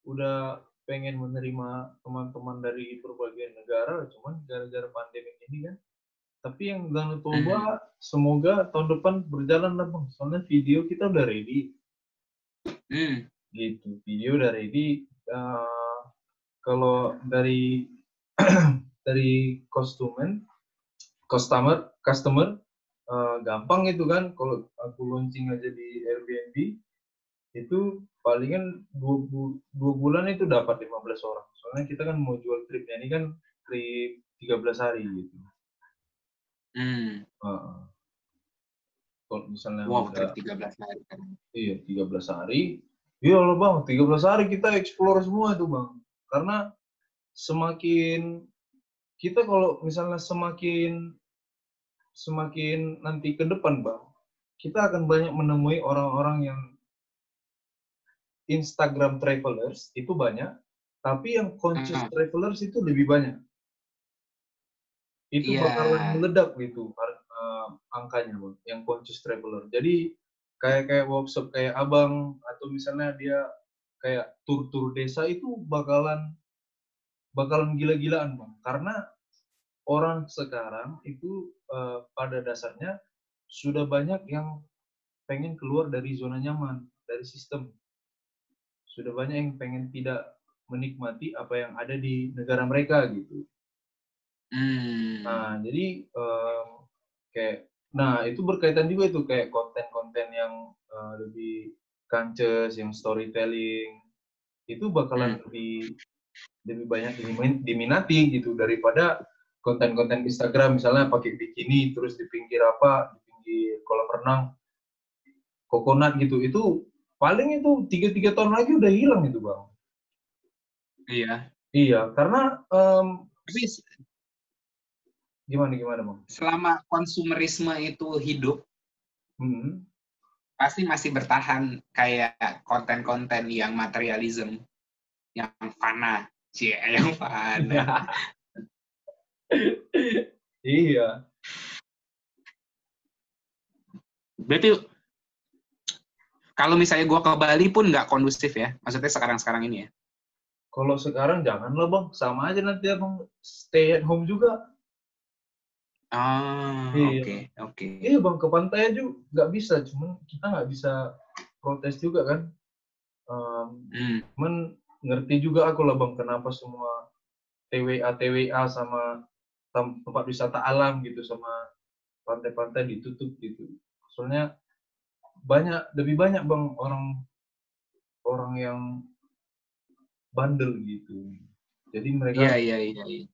udah pengen menerima teman-teman dari berbagai negara, cuman gara-gara pandemi ini kan. Tapi yang Danau Toba hmm. semoga tahun depan berjalan lah bang. Soalnya video kita udah ready. Hmm. Gitu, video udah ready. Uh, kalau dari [CLEARS THROAT] dari kostumen, customer, customer uh, gampang itu kan. Kalau aku launching aja di Airbnb, itu palingan dua, bu dua bulan itu dapat 15 orang. Soalnya kita kan mau jual tripnya ini kan trip 13 hari gitu. Hmm. Uh, kalau misalnya wow, udah, trip 13 hari kan. Iya, 13 hari. Iya loh bang, 13 hari kita explore semua itu bang. Karena semakin kita kalau misalnya semakin semakin nanti ke depan bang, kita akan banyak menemui orang-orang yang Instagram travelers itu banyak, tapi yang conscious uh -huh. travelers itu lebih banyak. Itu yeah. bakalan meledak gitu uh, angkanya, bang, yang conscious traveler. Jadi kayak kayak workshop kayak abang atau misalnya dia kayak tur-tur desa itu bakalan bakalan gila-gilaan bang, karena orang sekarang itu uh, pada dasarnya sudah banyak yang pengen keluar dari zona nyaman dari sistem sudah banyak yang pengen tidak menikmati apa yang ada di negara mereka gitu. Hmm. Nah, jadi um, kayak, nah itu berkaitan juga itu kayak konten-konten yang uh, lebih kances, yang storytelling, itu bakalan hmm. lebih lebih banyak diminati gitu daripada konten-konten Instagram misalnya pakai bikini terus di pinggir apa di pinggir kolam renang kokonat gitu itu paling itu tiga tiga tahun lagi udah hilang itu bang. Iya. Iya, karena um, tapi Gimana gimana bang? Selama konsumerisme itu hidup, hmm. pasti masih bertahan kayak konten-konten yang materialism, yang fana, sih, [LAUGHS] yang fana. iya. Berarti kalau misalnya gue ke Bali pun nggak kondusif ya? Maksudnya sekarang-sekarang ini ya? Kalau sekarang janganlah bang, sama aja nanti abang stay at home juga. Ah, iya. oke, okay, oke. Okay. Iya bang, ke pantai aja nggak bisa, cuman kita nggak bisa protes juga kan. Um, hmm. Cuman ngerti juga aku lah bang, kenapa semua TWA TWA sama tempat wisata alam gitu sama pantai-pantai ditutup gitu. Soalnya banyak lebih banyak bang orang orang yang bandel gitu. Jadi mereka. Iya iya iya. iya.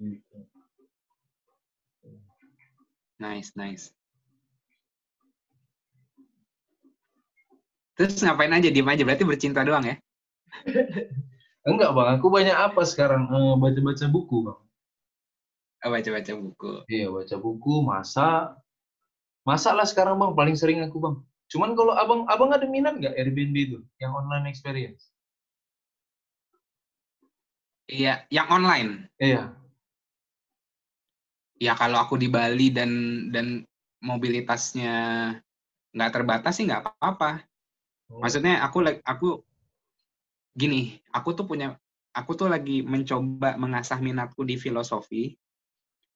Gitu. Nice, nice. Terus ngapain aja, diem aja? Berarti bercinta doang ya? [LAUGHS] Enggak bang, aku banyak apa sekarang? Eh, baca-baca buku bang. Oh, baca-baca buku. Iya, baca buku, masak. Masak lah sekarang bang, paling sering aku bang. Cuman kalau abang, abang ada minat nggak Airbnb itu, yang online experience? Iya, yang online. Iya ya kalau aku di Bali dan dan mobilitasnya nggak terbatas sih nggak apa-apa. Oh. Maksudnya aku aku gini, aku tuh punya aku tuh lagi mencoba mengasah minatku di filosofi.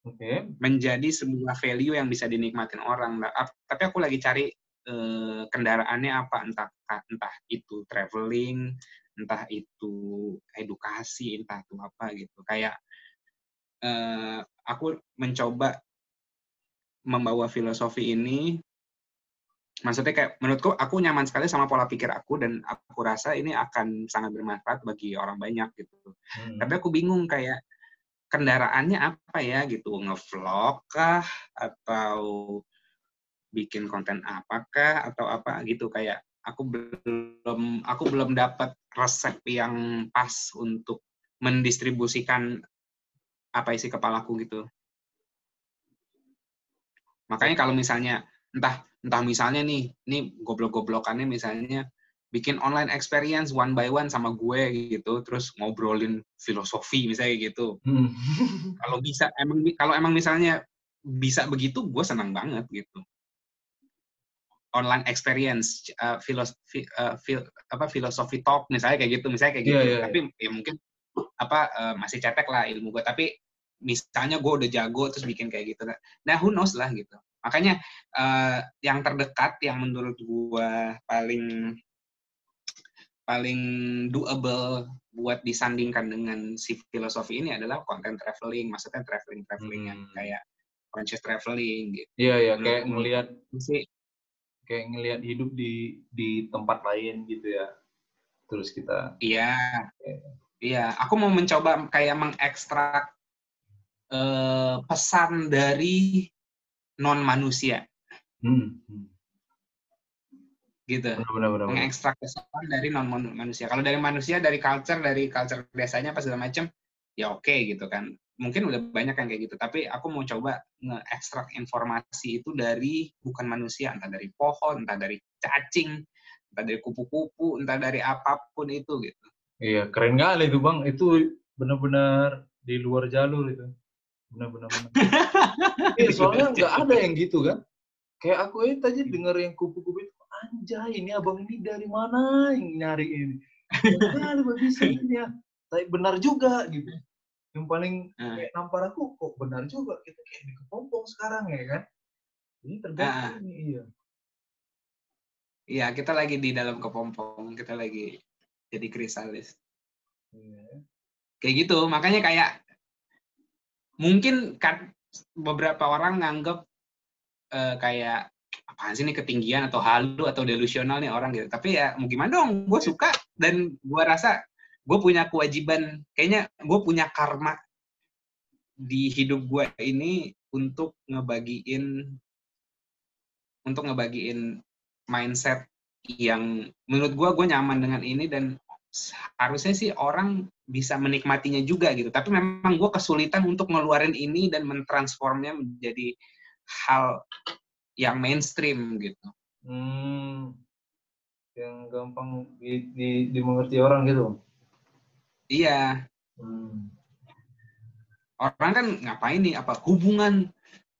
Okay. Menjadi sebuah value yang bisa dinikmatin orang. Tapi aku lagi cari eh, kendaraannya apa entah entah itu traveling, entah itu edukasi, entah itu apa gitu. Kayak uh, aku mencoba membawa filosofi ini. Maksudnya kayak menurutku aku nyaman sekali sama pola pikir aku dan aku rasa ini akan sangat bermanfaat bagi orang banyak gitu. Hmm. Tapi aku bingung kayak kendaraannya apa ya gitu, ngevlog kah? Atau bikin konten apakah atau apa gitu? Kayak aku belum aku belum dapat resep yang pas untuk mendistribusikan apa isi kepalaku gitu. Makanya kalau misalnya entah entah misalnya nih, ini goblok-goblokannya misalnya bikin online experience one by one sama gue gitu, terus ngobrolin filosofi misalnya gitu. Hmm. [LAUGHS] [LAUGHS] kalau bisa emang kalau emang misalnya bisa begitu, gue senang banget gitu. Online experience, uh, filosofi, uh, fil, apa filosofi talk misalnya kayak gitu, misalnya kayak gitu. Yeah, yeah, Tapi ya mungkin apa uh, masih cetek lah ilmu gue tapi misalnya gue udah jago terus bikin kayak gitu nah who knows lah gitu. Makanya uh, yang terdekat yang menurut gue paling paling doable buat disandingkan dengan si filosofi ini adalah konten traveling. Maksudnya traveling traveling hmm. yang kayak conscious traveling gitu. Iya iya kayak ngelihat sih. kayak ngelihat hidup di di tempat lain gitu ya. Terus kita iya Iya, aku mau mencoba kayak mengekstrak eh, pesan dari non manusia. Hmm. Gitu. Mengekstrak pesan dari non manusia. Kalau dari manusia, dari culture, dari culture desanya apa segala macam, ya oke okay, gitu kan. Mungkin udah banyak yang kayak gitu. Tapi aku mau coba nge-ekstrak informasi itu dari bukan manusia, entah dari pohon, entah dari cacing, entah dari kupu-kupu, entah dari apa pun itu gitu. Iya, keren kali itu bang. Itu benar-benar di luar jalur itu. Benar-benar. [LAUGHS] Iya, soalnya nggak ada yang gitu kan. Kayak aku ini tadi dengar yang kupu-kupu itu, anjay ini abang ini dari mana yang nyari ini? Benar, bisa ini ya. Tapi benar juga gitu. Yang paling hmm. kayak nampar aku, kok benar juga. Kita kayak di kepompong sekarang ya kan. Ini tergantung uh. iya. Iya, kita lagi di dalam kepompong. Kita lagi jadi krisalis. Yeah. Kayak gitu, makanya kayak mungkin kan beberapa orang nganggep uh, kayak apaan sih ini ketinggian atau halu atau delusional nih orang gitu. Tapi ya mau gimana dong, gue suka dan gue rasa gue punya kewajiban, kayaknya gue punya karma di hidup gue ini untuk ngebagiin untuk ngebagiin mindset yang menurut gue gue nyaman dengan ini dan harusnya sih orang bisa menikmatinya juga gitu. Tapi memang gue kesulitan untuk ngeluarin ini dan mentransformnya menjadi hal yang mainstream gitu. Hmm, yang gampang di, di, dimengerti orang gitu. Iya. Hmm. Orang kan ngapain nih apa hubungan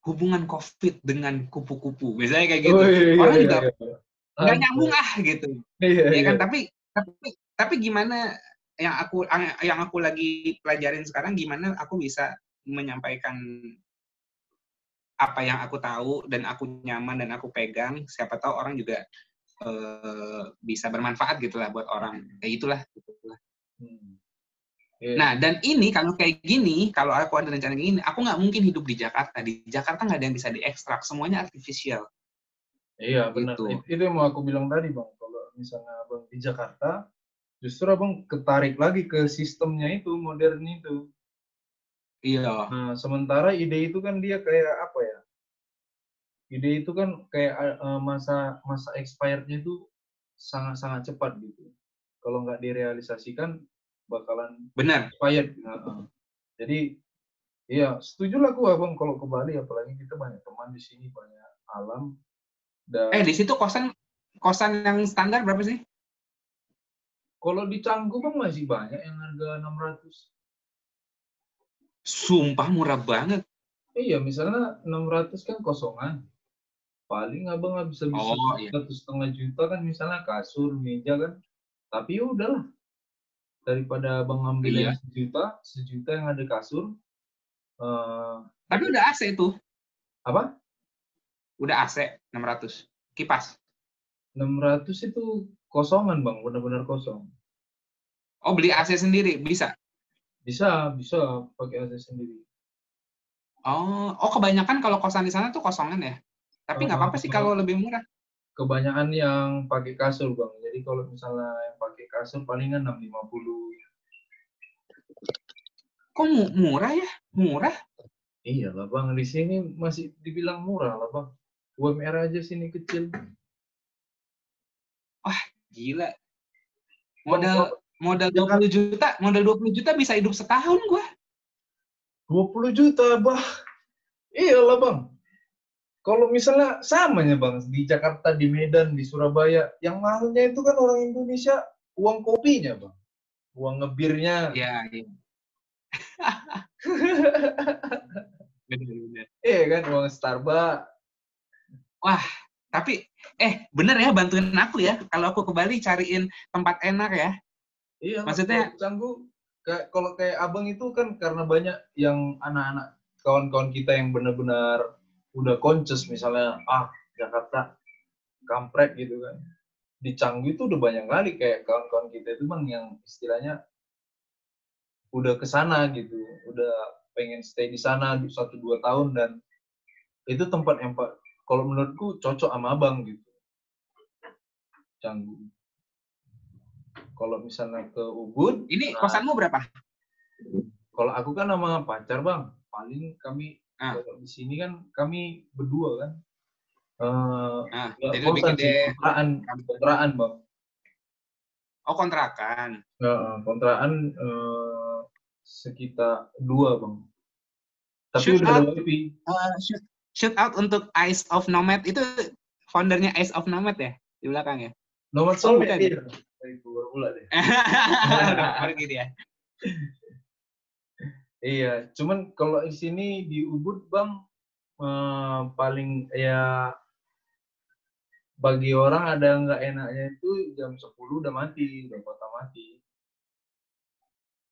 hubungan COVID dengan kupu-kupu, misalnya kayak gitu. Oh, iya, iya, orang iya, juga iya. Nggak nyambung ah gitu. Iya, ya kan? tapi tapi tapi gimana yang aku yang aku lagi pelajarin sekarang gimana aku bisa menyampaikan apa yang aku tahu dan aku nyaman dan aku pegang siapa tahu orang juga uh, bisa bermanfaat gitulah buat orang. Kayak itulah gitulah hmm. yeah. nah dan ini kalau kayak gini kalau aku ada rencana gini aku nggak mungkin hidup di Jakarta. Di Jakarta nggak ada yang bisa diekstrak semuanya artifisial iya benar. Gitu. itu yang mau aku bilang tadi bang. Kalau misalnya bang di Jakarta justru abang ketarik lagi ke sistemnya itu modern itu. Iya. Nah sementara ide itu kan dia kayak apa ya? Ide itu kan kayak uh, masa masa expirednya itu sangat sangat cepat gitu. Kalau nggak direalisasikan bakalan benar. expired. Nah, jadi iya setuju lah gua bang kalau ke Bali. Apalagi kita banyak teman di sini banyak alam dan eh di situ kosan kosan yang standar berapa sih kalau di Canggu masih banyak yang harga 600. Sumpah murah banget. Iya, misalnya 600 kan kosongan. Paling abang nggak bisa bisa oh, iya. satu setengah juta kan misalnya kasur, meja kan. Tapi ya udahlah. Daripada abang ngambil iya. yang sejuta, sejuta yang ada kasur. Uh, Tapi udah AC itu. Apa? Udah AC 600. Kipas. 600 itu kosongan bang, benar-benar kosong. Oh beli AC sendiri bisa? Bisa, bisa pakai AC sendiri. Oh, oh kebanyakan kalau kosan di sana tuh kosongan ya? Tapi nggak apa-apa sih kalau lebih murah. Kebanyakan yang pakai kasur bang. Jadi kalau misalnya yang pakai kasur palingan 650. Kok murah ya? Murah? Iya lah bang, di sini masih dibilang murah lah bang. UMR aja sini kecil. Wah, Gila. Modal modal dua puluh juta, modal dua puluh juta bisa hidup setahun gua. Dua puluh juta, bah. Iya lah, Bang. Kalau misalnya samanya, Bang, di Jakarta, di Medan, di Surabaya, yang mahalnya itu kan orang Indonesia uang kopinya, Bang. Uang ngebirnya. Iya, iya. [LAUGHS] Iya kan, uang Starbucks. Wah, tapi eh bener ya bantuin aku ya kalau aku ke Bali cariin tempat enak ya. Iya. Maksudnya canggu kayak kalau kayak abang itu kan karena banyak yang anak-anak kawan-kawan kita yang benar-benar udah conscious misalnya ah Jakarta kampret gitu kan. Di Canggu itu udah banyak kali kayak kawan-kawan kita itu bang yang istilahnya udah ke sana gitu, udah pengen stay di sana satu dua tahun dan itu tempat yang kalau menurutku cocok sama abang gitu. Canggu kalau misalnya ke Ubud ini nah, kosanmu berapa? kalau aku kan sama pacar bang. Paling kami ah. di sini kan kami berdua kan. Uh, ah, jadi kosan sih, kontrakan kontrakan bang. Oh kontrakan. Uh, kontrakan uh, sekitar dua bang. Tapi shoot udah out, ada wifi uh, shoot, shoot out untuk Eyes of Nomad itu foundernya Eyes of Nomad ya di belakang ya? Nomad Soul oh, bukan. Iya. Pula deh. Pergi [LAUGHS] dia. Iya, cuman kalau di sini di Ubud bang eh, paling ya bagi orang ada nggak enaknya itu jam 10 udah mati, udah kota mati.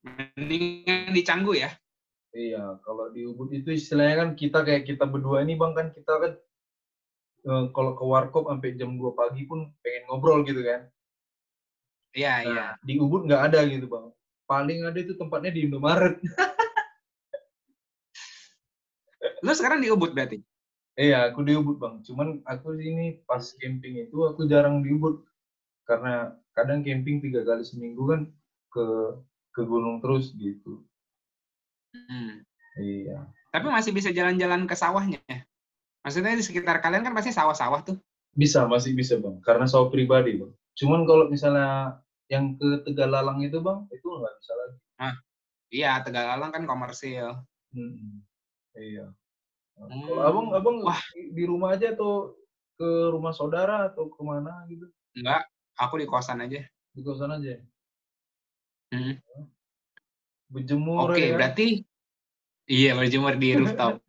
Mendingan di Canggu ya? Iya, kalau di Ubud itu istilahnya kan kita kayak kita berdua ini bang kan kita kan e, kalau ke warkop sampai jam 2 pagi pun pengen ngobrol gitu kan. Iya, nah, iya. Di Ubud nggak ada gitu bang. Paling ada itu tempatnya di Indomaret. [LAUGHS] Lu sekarang di Ubud berarti? Iya, aku di Ubud bang. Cuman aku ini pas camping itu aku jarang di Ubud karena kadang camping tiga kali seminggu kan ke ke gunung terus gitu. Hmm. Iya. Tapi masih bisa jalan-jalan ke sawahnya. Maksudnya di sekitar kalian kan pasti sawah-sawah tuh. Bisa, masih bisa bang. Karena sawah pribadi bang. Cuman kalau misalnya yang ke Tegalalang itu bang itu nggak bisa lagi ah iya Tegalalang kan komersil hmm. iya hmm. kalau abang abang wah di rumah aja atau ke rumah saudara atau ke mana gitu enggak aku di kosan aja di kosan aja hmm. Berjemur oke okay, ya. berarti iya berjemur di rooftop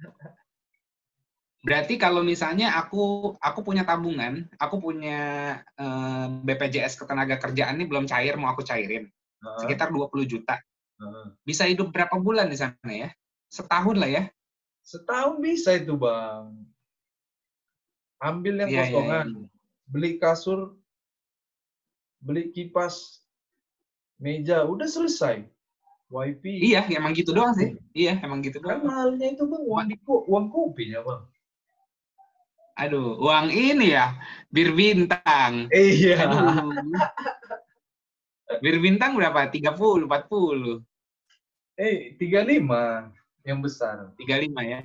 Berarti kalau misalnya aku aku punya tabungan, aku punya eh, BPJS ketenaga kerjaan ini belum cair, mau aku cairin. Uh. Sekitar 20 juta. Uh. Bisa hidup berapa bulan di sana ya? Setahun lah ya. Setahun bisa itu, Bang. Ambil yang yeah, iya, kosongan. Yeah, yeah. Beli kasur, beli kipas, meja, udah selesai. Wifi. Iya, emang gitu doang sih. Iya, emang gitu doang. Mahalnya itu bang uang uang kopi ya bang. Aduh, uang ini ya, bir bintang. Iya. Bir bintang berapa? 30, 40. Eh, 35 yang besar. 35 ya?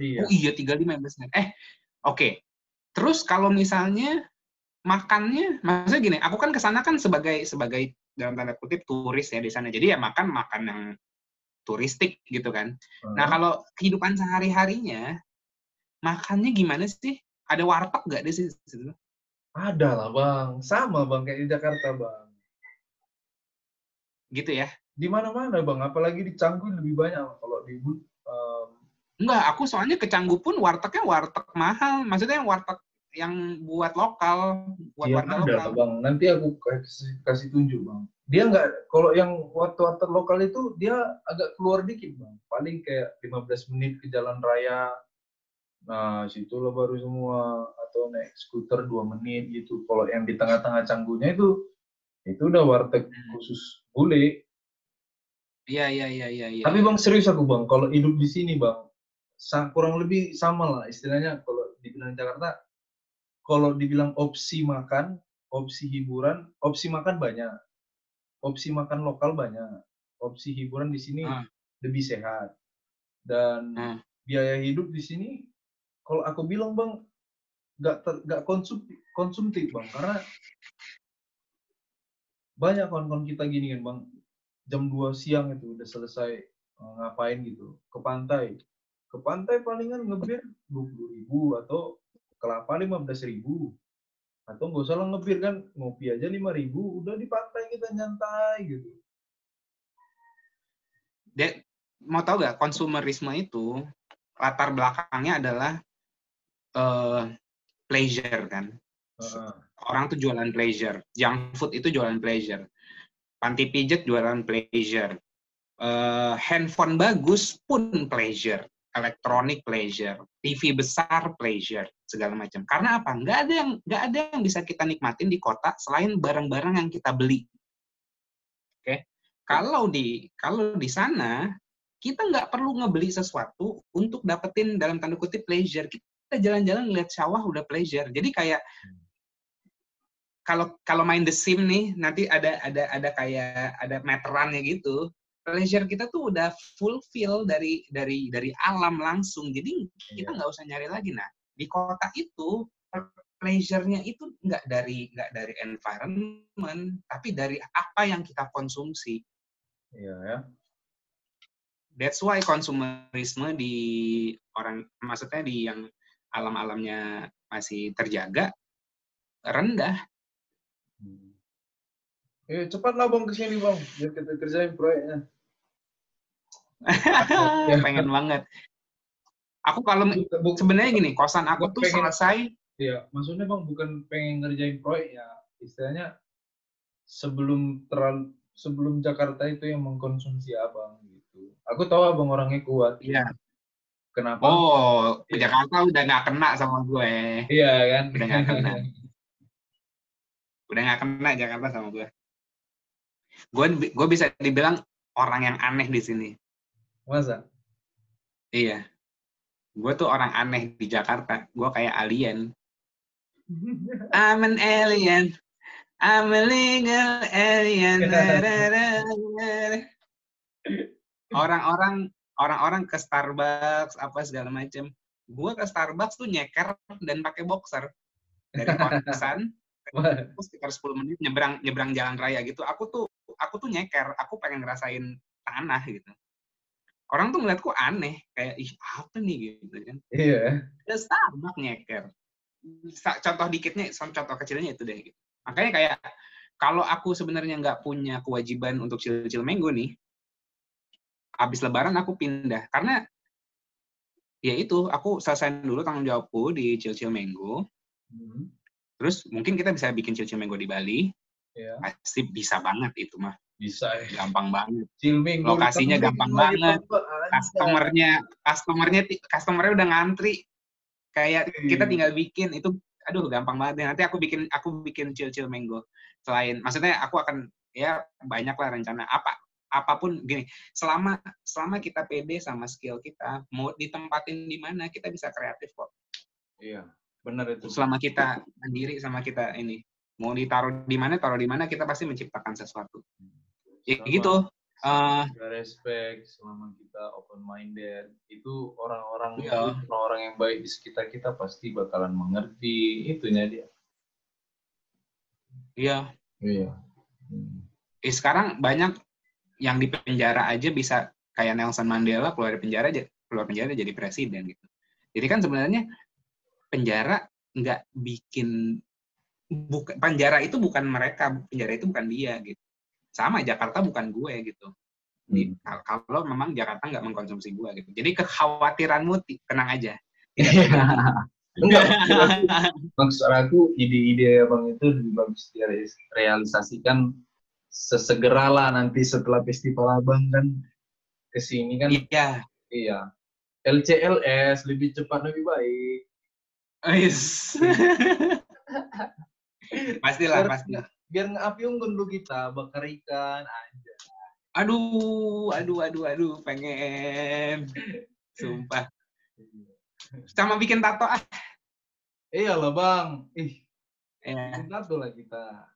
Iya. Oh iya, 35 yang besar. Eh, oke. Okay. Terus kalau misalnya makannya, maksudnya gini, aku kan ke sana kan sebagai sebagai dalam tanda kutip turis ya di sana. Jadi ya makan makan yang turistik gitu kan. Hmm. Nah, kalau kehidupan sehari-harinya makannya gimana sih? Ada warteg nggak di situ? Ada lah bang, sama bang kayak di Jakarta bang. Gitu ya? Di mana-mana bang, apalagi di Canggu lebih banyak kalau di um... Enggak, aku soalnya ke Canggu pun wartegnya warteg mahal. Maksudnya yang warteg yang buat lokal, buat ya, warga ada, lokal. bang. Nanti aku kasih, kasih tunjuk bang. Dia nggak, kalau yang warteg lokal itu dia agak keluar dikit bang. Paling kayak 15 menit ke jalan raya, Nah, situlah baru semua atau naik skuter dua menit gitu. Kalau yang di tengah-tengah canggunya itu itu udah warteg hmm. khusus bule. Iya, iya, iya, iya, iya. Tapi Bang serius aku Bang, kalau hidup di sini Bang, kurang lebih sama lah istilahnya kalau dibilang Jakarta kalau dibilang opsi makan, opsi hiburan, opsi makan banyak. Opsi makan lokal banyak. Opsi hiburan di sini hmm. lebih sehat. Dan hmm. biaya hidup di sini kalau aku bilang bang nggak nggak konsumtif konsumtif bang karena banyak kawan-kawan kita gini kan bang jam 2 siang itu udah selesai uh, ngapain gitu ke pantai ke pantai palingan ngebir dua puluh ribu atau kelapa lima belas ribu atau nggak usah lah ngebir kan ngopi aja lima ribu udah di pantai kita nyantai gitu. Dek, mau tahu gak konsumerisme itu latar belakangnya adalah uh, pleasure kan. Uh. Orang tuh jualan pleasure. Junk food itu jualan pleasure. Panti pijet jualan pleasure. Uh, handphone bagus pun pleasure. Elektronik pleasure. TV besar pleasure. Segala macam. Karena apa? Nggak ada yang nggak ada yang bisa kita nikmatin di kota selain barang-barang yang kita beli. Oke. Okay? Kalau di kalau di sana kita nggak perlu ngebeli sesuatu untuk dapetin dalam tanda kutip pleasure. Kita kita jalan-jalan ngeliat sawah udah pleasure. Jadi kayak kalau kalau main The Sim nih nanti ada ada ada kayak ada meterannya gitu. Pleasure kita tuh udah fulfill dari dari dari alam langsung. Jadi kita iya. nggak usah nyari lagi. Nah di kota itu pleasure-nya itu nggak dari nggak dari environment, tapi dari apa yang kita konsumsi. Iya ya. That's why konsumerisme di orang, maksudnya di yang alam-alamnya masih terjaga, rendah. Hmm. Eh, cepatlah bang ke sini bang, biar kita kerjain proyeknya. [LAUGHS] pengen banget. Aku kalau sebenarnya gini, kosan aku tuh pengen, selesai. Iya, maksudnya bang bukan pengen ngerjain proyek ya, istilahnya sebelum terlalu sebelum Jakarta itu yang mengkonsumsi abang gitu. Aku tahu abang orangnya kuat. Iya. Kenapa? Oh, ke iya. Jakarta udah nggak kena sama gue. Iya kan? Udah nggak kena. [LAUGHS] udah nggak kena Jakarta sama gue. Gue gue bisa dibilang orang yang aneh di sini. Masa? Iya. Gue tuh orang aneh di Jakarta. Gue kayak alien. [LAUGHS] I'm an alien. I'm a legal alien. [LAUGHS] Orang-orang orang-orang ke Starbucks apa segala macam gue ke Starbucks tuh nyeker dan pakai boxer dari kosan [LAUGHS] sekitar 10 menit nyebrang nyebrang jalan raya gitu aku tuh aku tuh nyeker aku pengen ngerasain tanah gitu orang tuh ngeliatku aneh kayak ih apa nih gitu kan iya yeah. Starbucks nyeker contoh dikitnya contoh kecilnya itu deh gitu. makanya kayak kalau aku sebenarnya nggak punya kewajiban untuk cil-cil minggu nih habis lebaran aku pindah karena ya itu aku selesai dulu tanggung jawabku di cil-cil minggu hmm. terus mungkin kita bisa bikin cil-cil minggu di Bali yeah. pasti bisa banget itu mah bisa ya. gampang banget. Cilming, lokasinya gampang banget. customernya customernya customernya udah ngantri. Kayak hmm. kita tinggal bikin itu aduh gampang banget. Nanti aku bikin aku bikin chill chill mango. Selain maksudnya aku akan ya banyak lah rencana. Apa apa pun gini selama selama kita pede sama skill kita mau ditempatin di mana kita bisa kreatif kok. Iya benar itu. Selama kita sendiri sama kita ini. Mau ditaruh di mana taruh di mana kita pasti menciptakan sesuatu ya gitu. uh, respect selama kita open minded itu orang-orang iya. orang-orang yang baik di sekitar kita pasti bakalan mengerti itunya dia. Iya. Iya. Hmm. eh, sekarang banyak yang di penjara aja bisa kayak Nelson Mandela keluar dari penjara aja keluar penjara jadi presiden gitu. Jadi kan sebenarnya penjara nggak bikin bukan penjara itu bukan mereka penjara itu bukan dia gitu sama Jakarta bukan gue gitu. Jadi, hmm. kalau memang Jakarta nggak mengkonsumsi gue gitu. Jadi kekhawatiranmu tenang aja. [LAUGHS] Enggak, maksud aku ide-ide abang itu lebih bagus direalisasikan sesegeralah nanti setelah festival abang kan. Ke sini kan iya. Iya. LCLS lebih cepat lebih baik. Yes. [LAUGHS] pastilah, biar, pasti. Biar api unggun dulu kita, bakar ikan aja. Aduh, aduh, aduh, aduh, pengen. Sumpah. Sama bikin tato ah. Iya loh bang. Ih, bikin tato lah kita.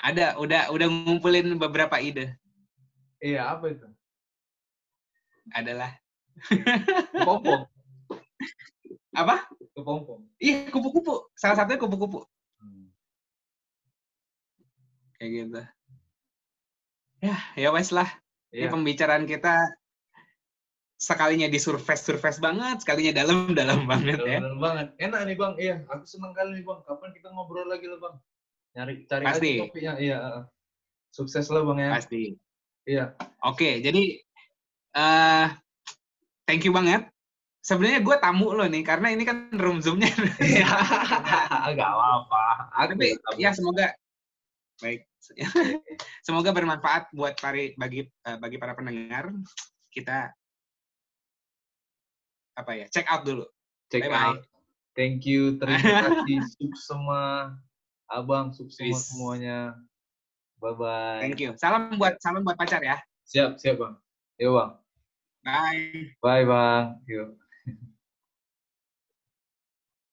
Ada, udah udah ngumpulin beberapa ide. Iya, apa itu? Adalah. Pompong. Apa? Kepompong. Iya, kupu-kupu. Salah satunya kupu-kupu kayak gitu. Ya ya wes lah. Ya. ini iya. pembicaraan kita sekalinya di surface surface banget sekalinya dalam dalam banget dalam, ya. Dalam banget. Enak nih bang. Iya aku seneng kali nih bang. Kapan kita ngobrol lagi lah bang? Nyari cari pasti. topiknya iya sukses lah bang ya. Pasti. Iya. Oke jadi uh, thank you banget. Sebenarnya gue tamu lo nih karena ini kan room zoomnya. [LAUGHS] Agak apa tapi ya semoga. Baik [LAUGHS] semoga bermanfaat buat para bagi eh, bagi para pendengar. Kita apa ya check out dulu. Check bye out. Thank you. Terima kasih. [LAUGHS] Suk semua. Abang semua semuanya. Bye bye thank you. Salam buat salam buat pacar ya. Siap siap bang. Yuk bang. Bye. Bye bang. Yuk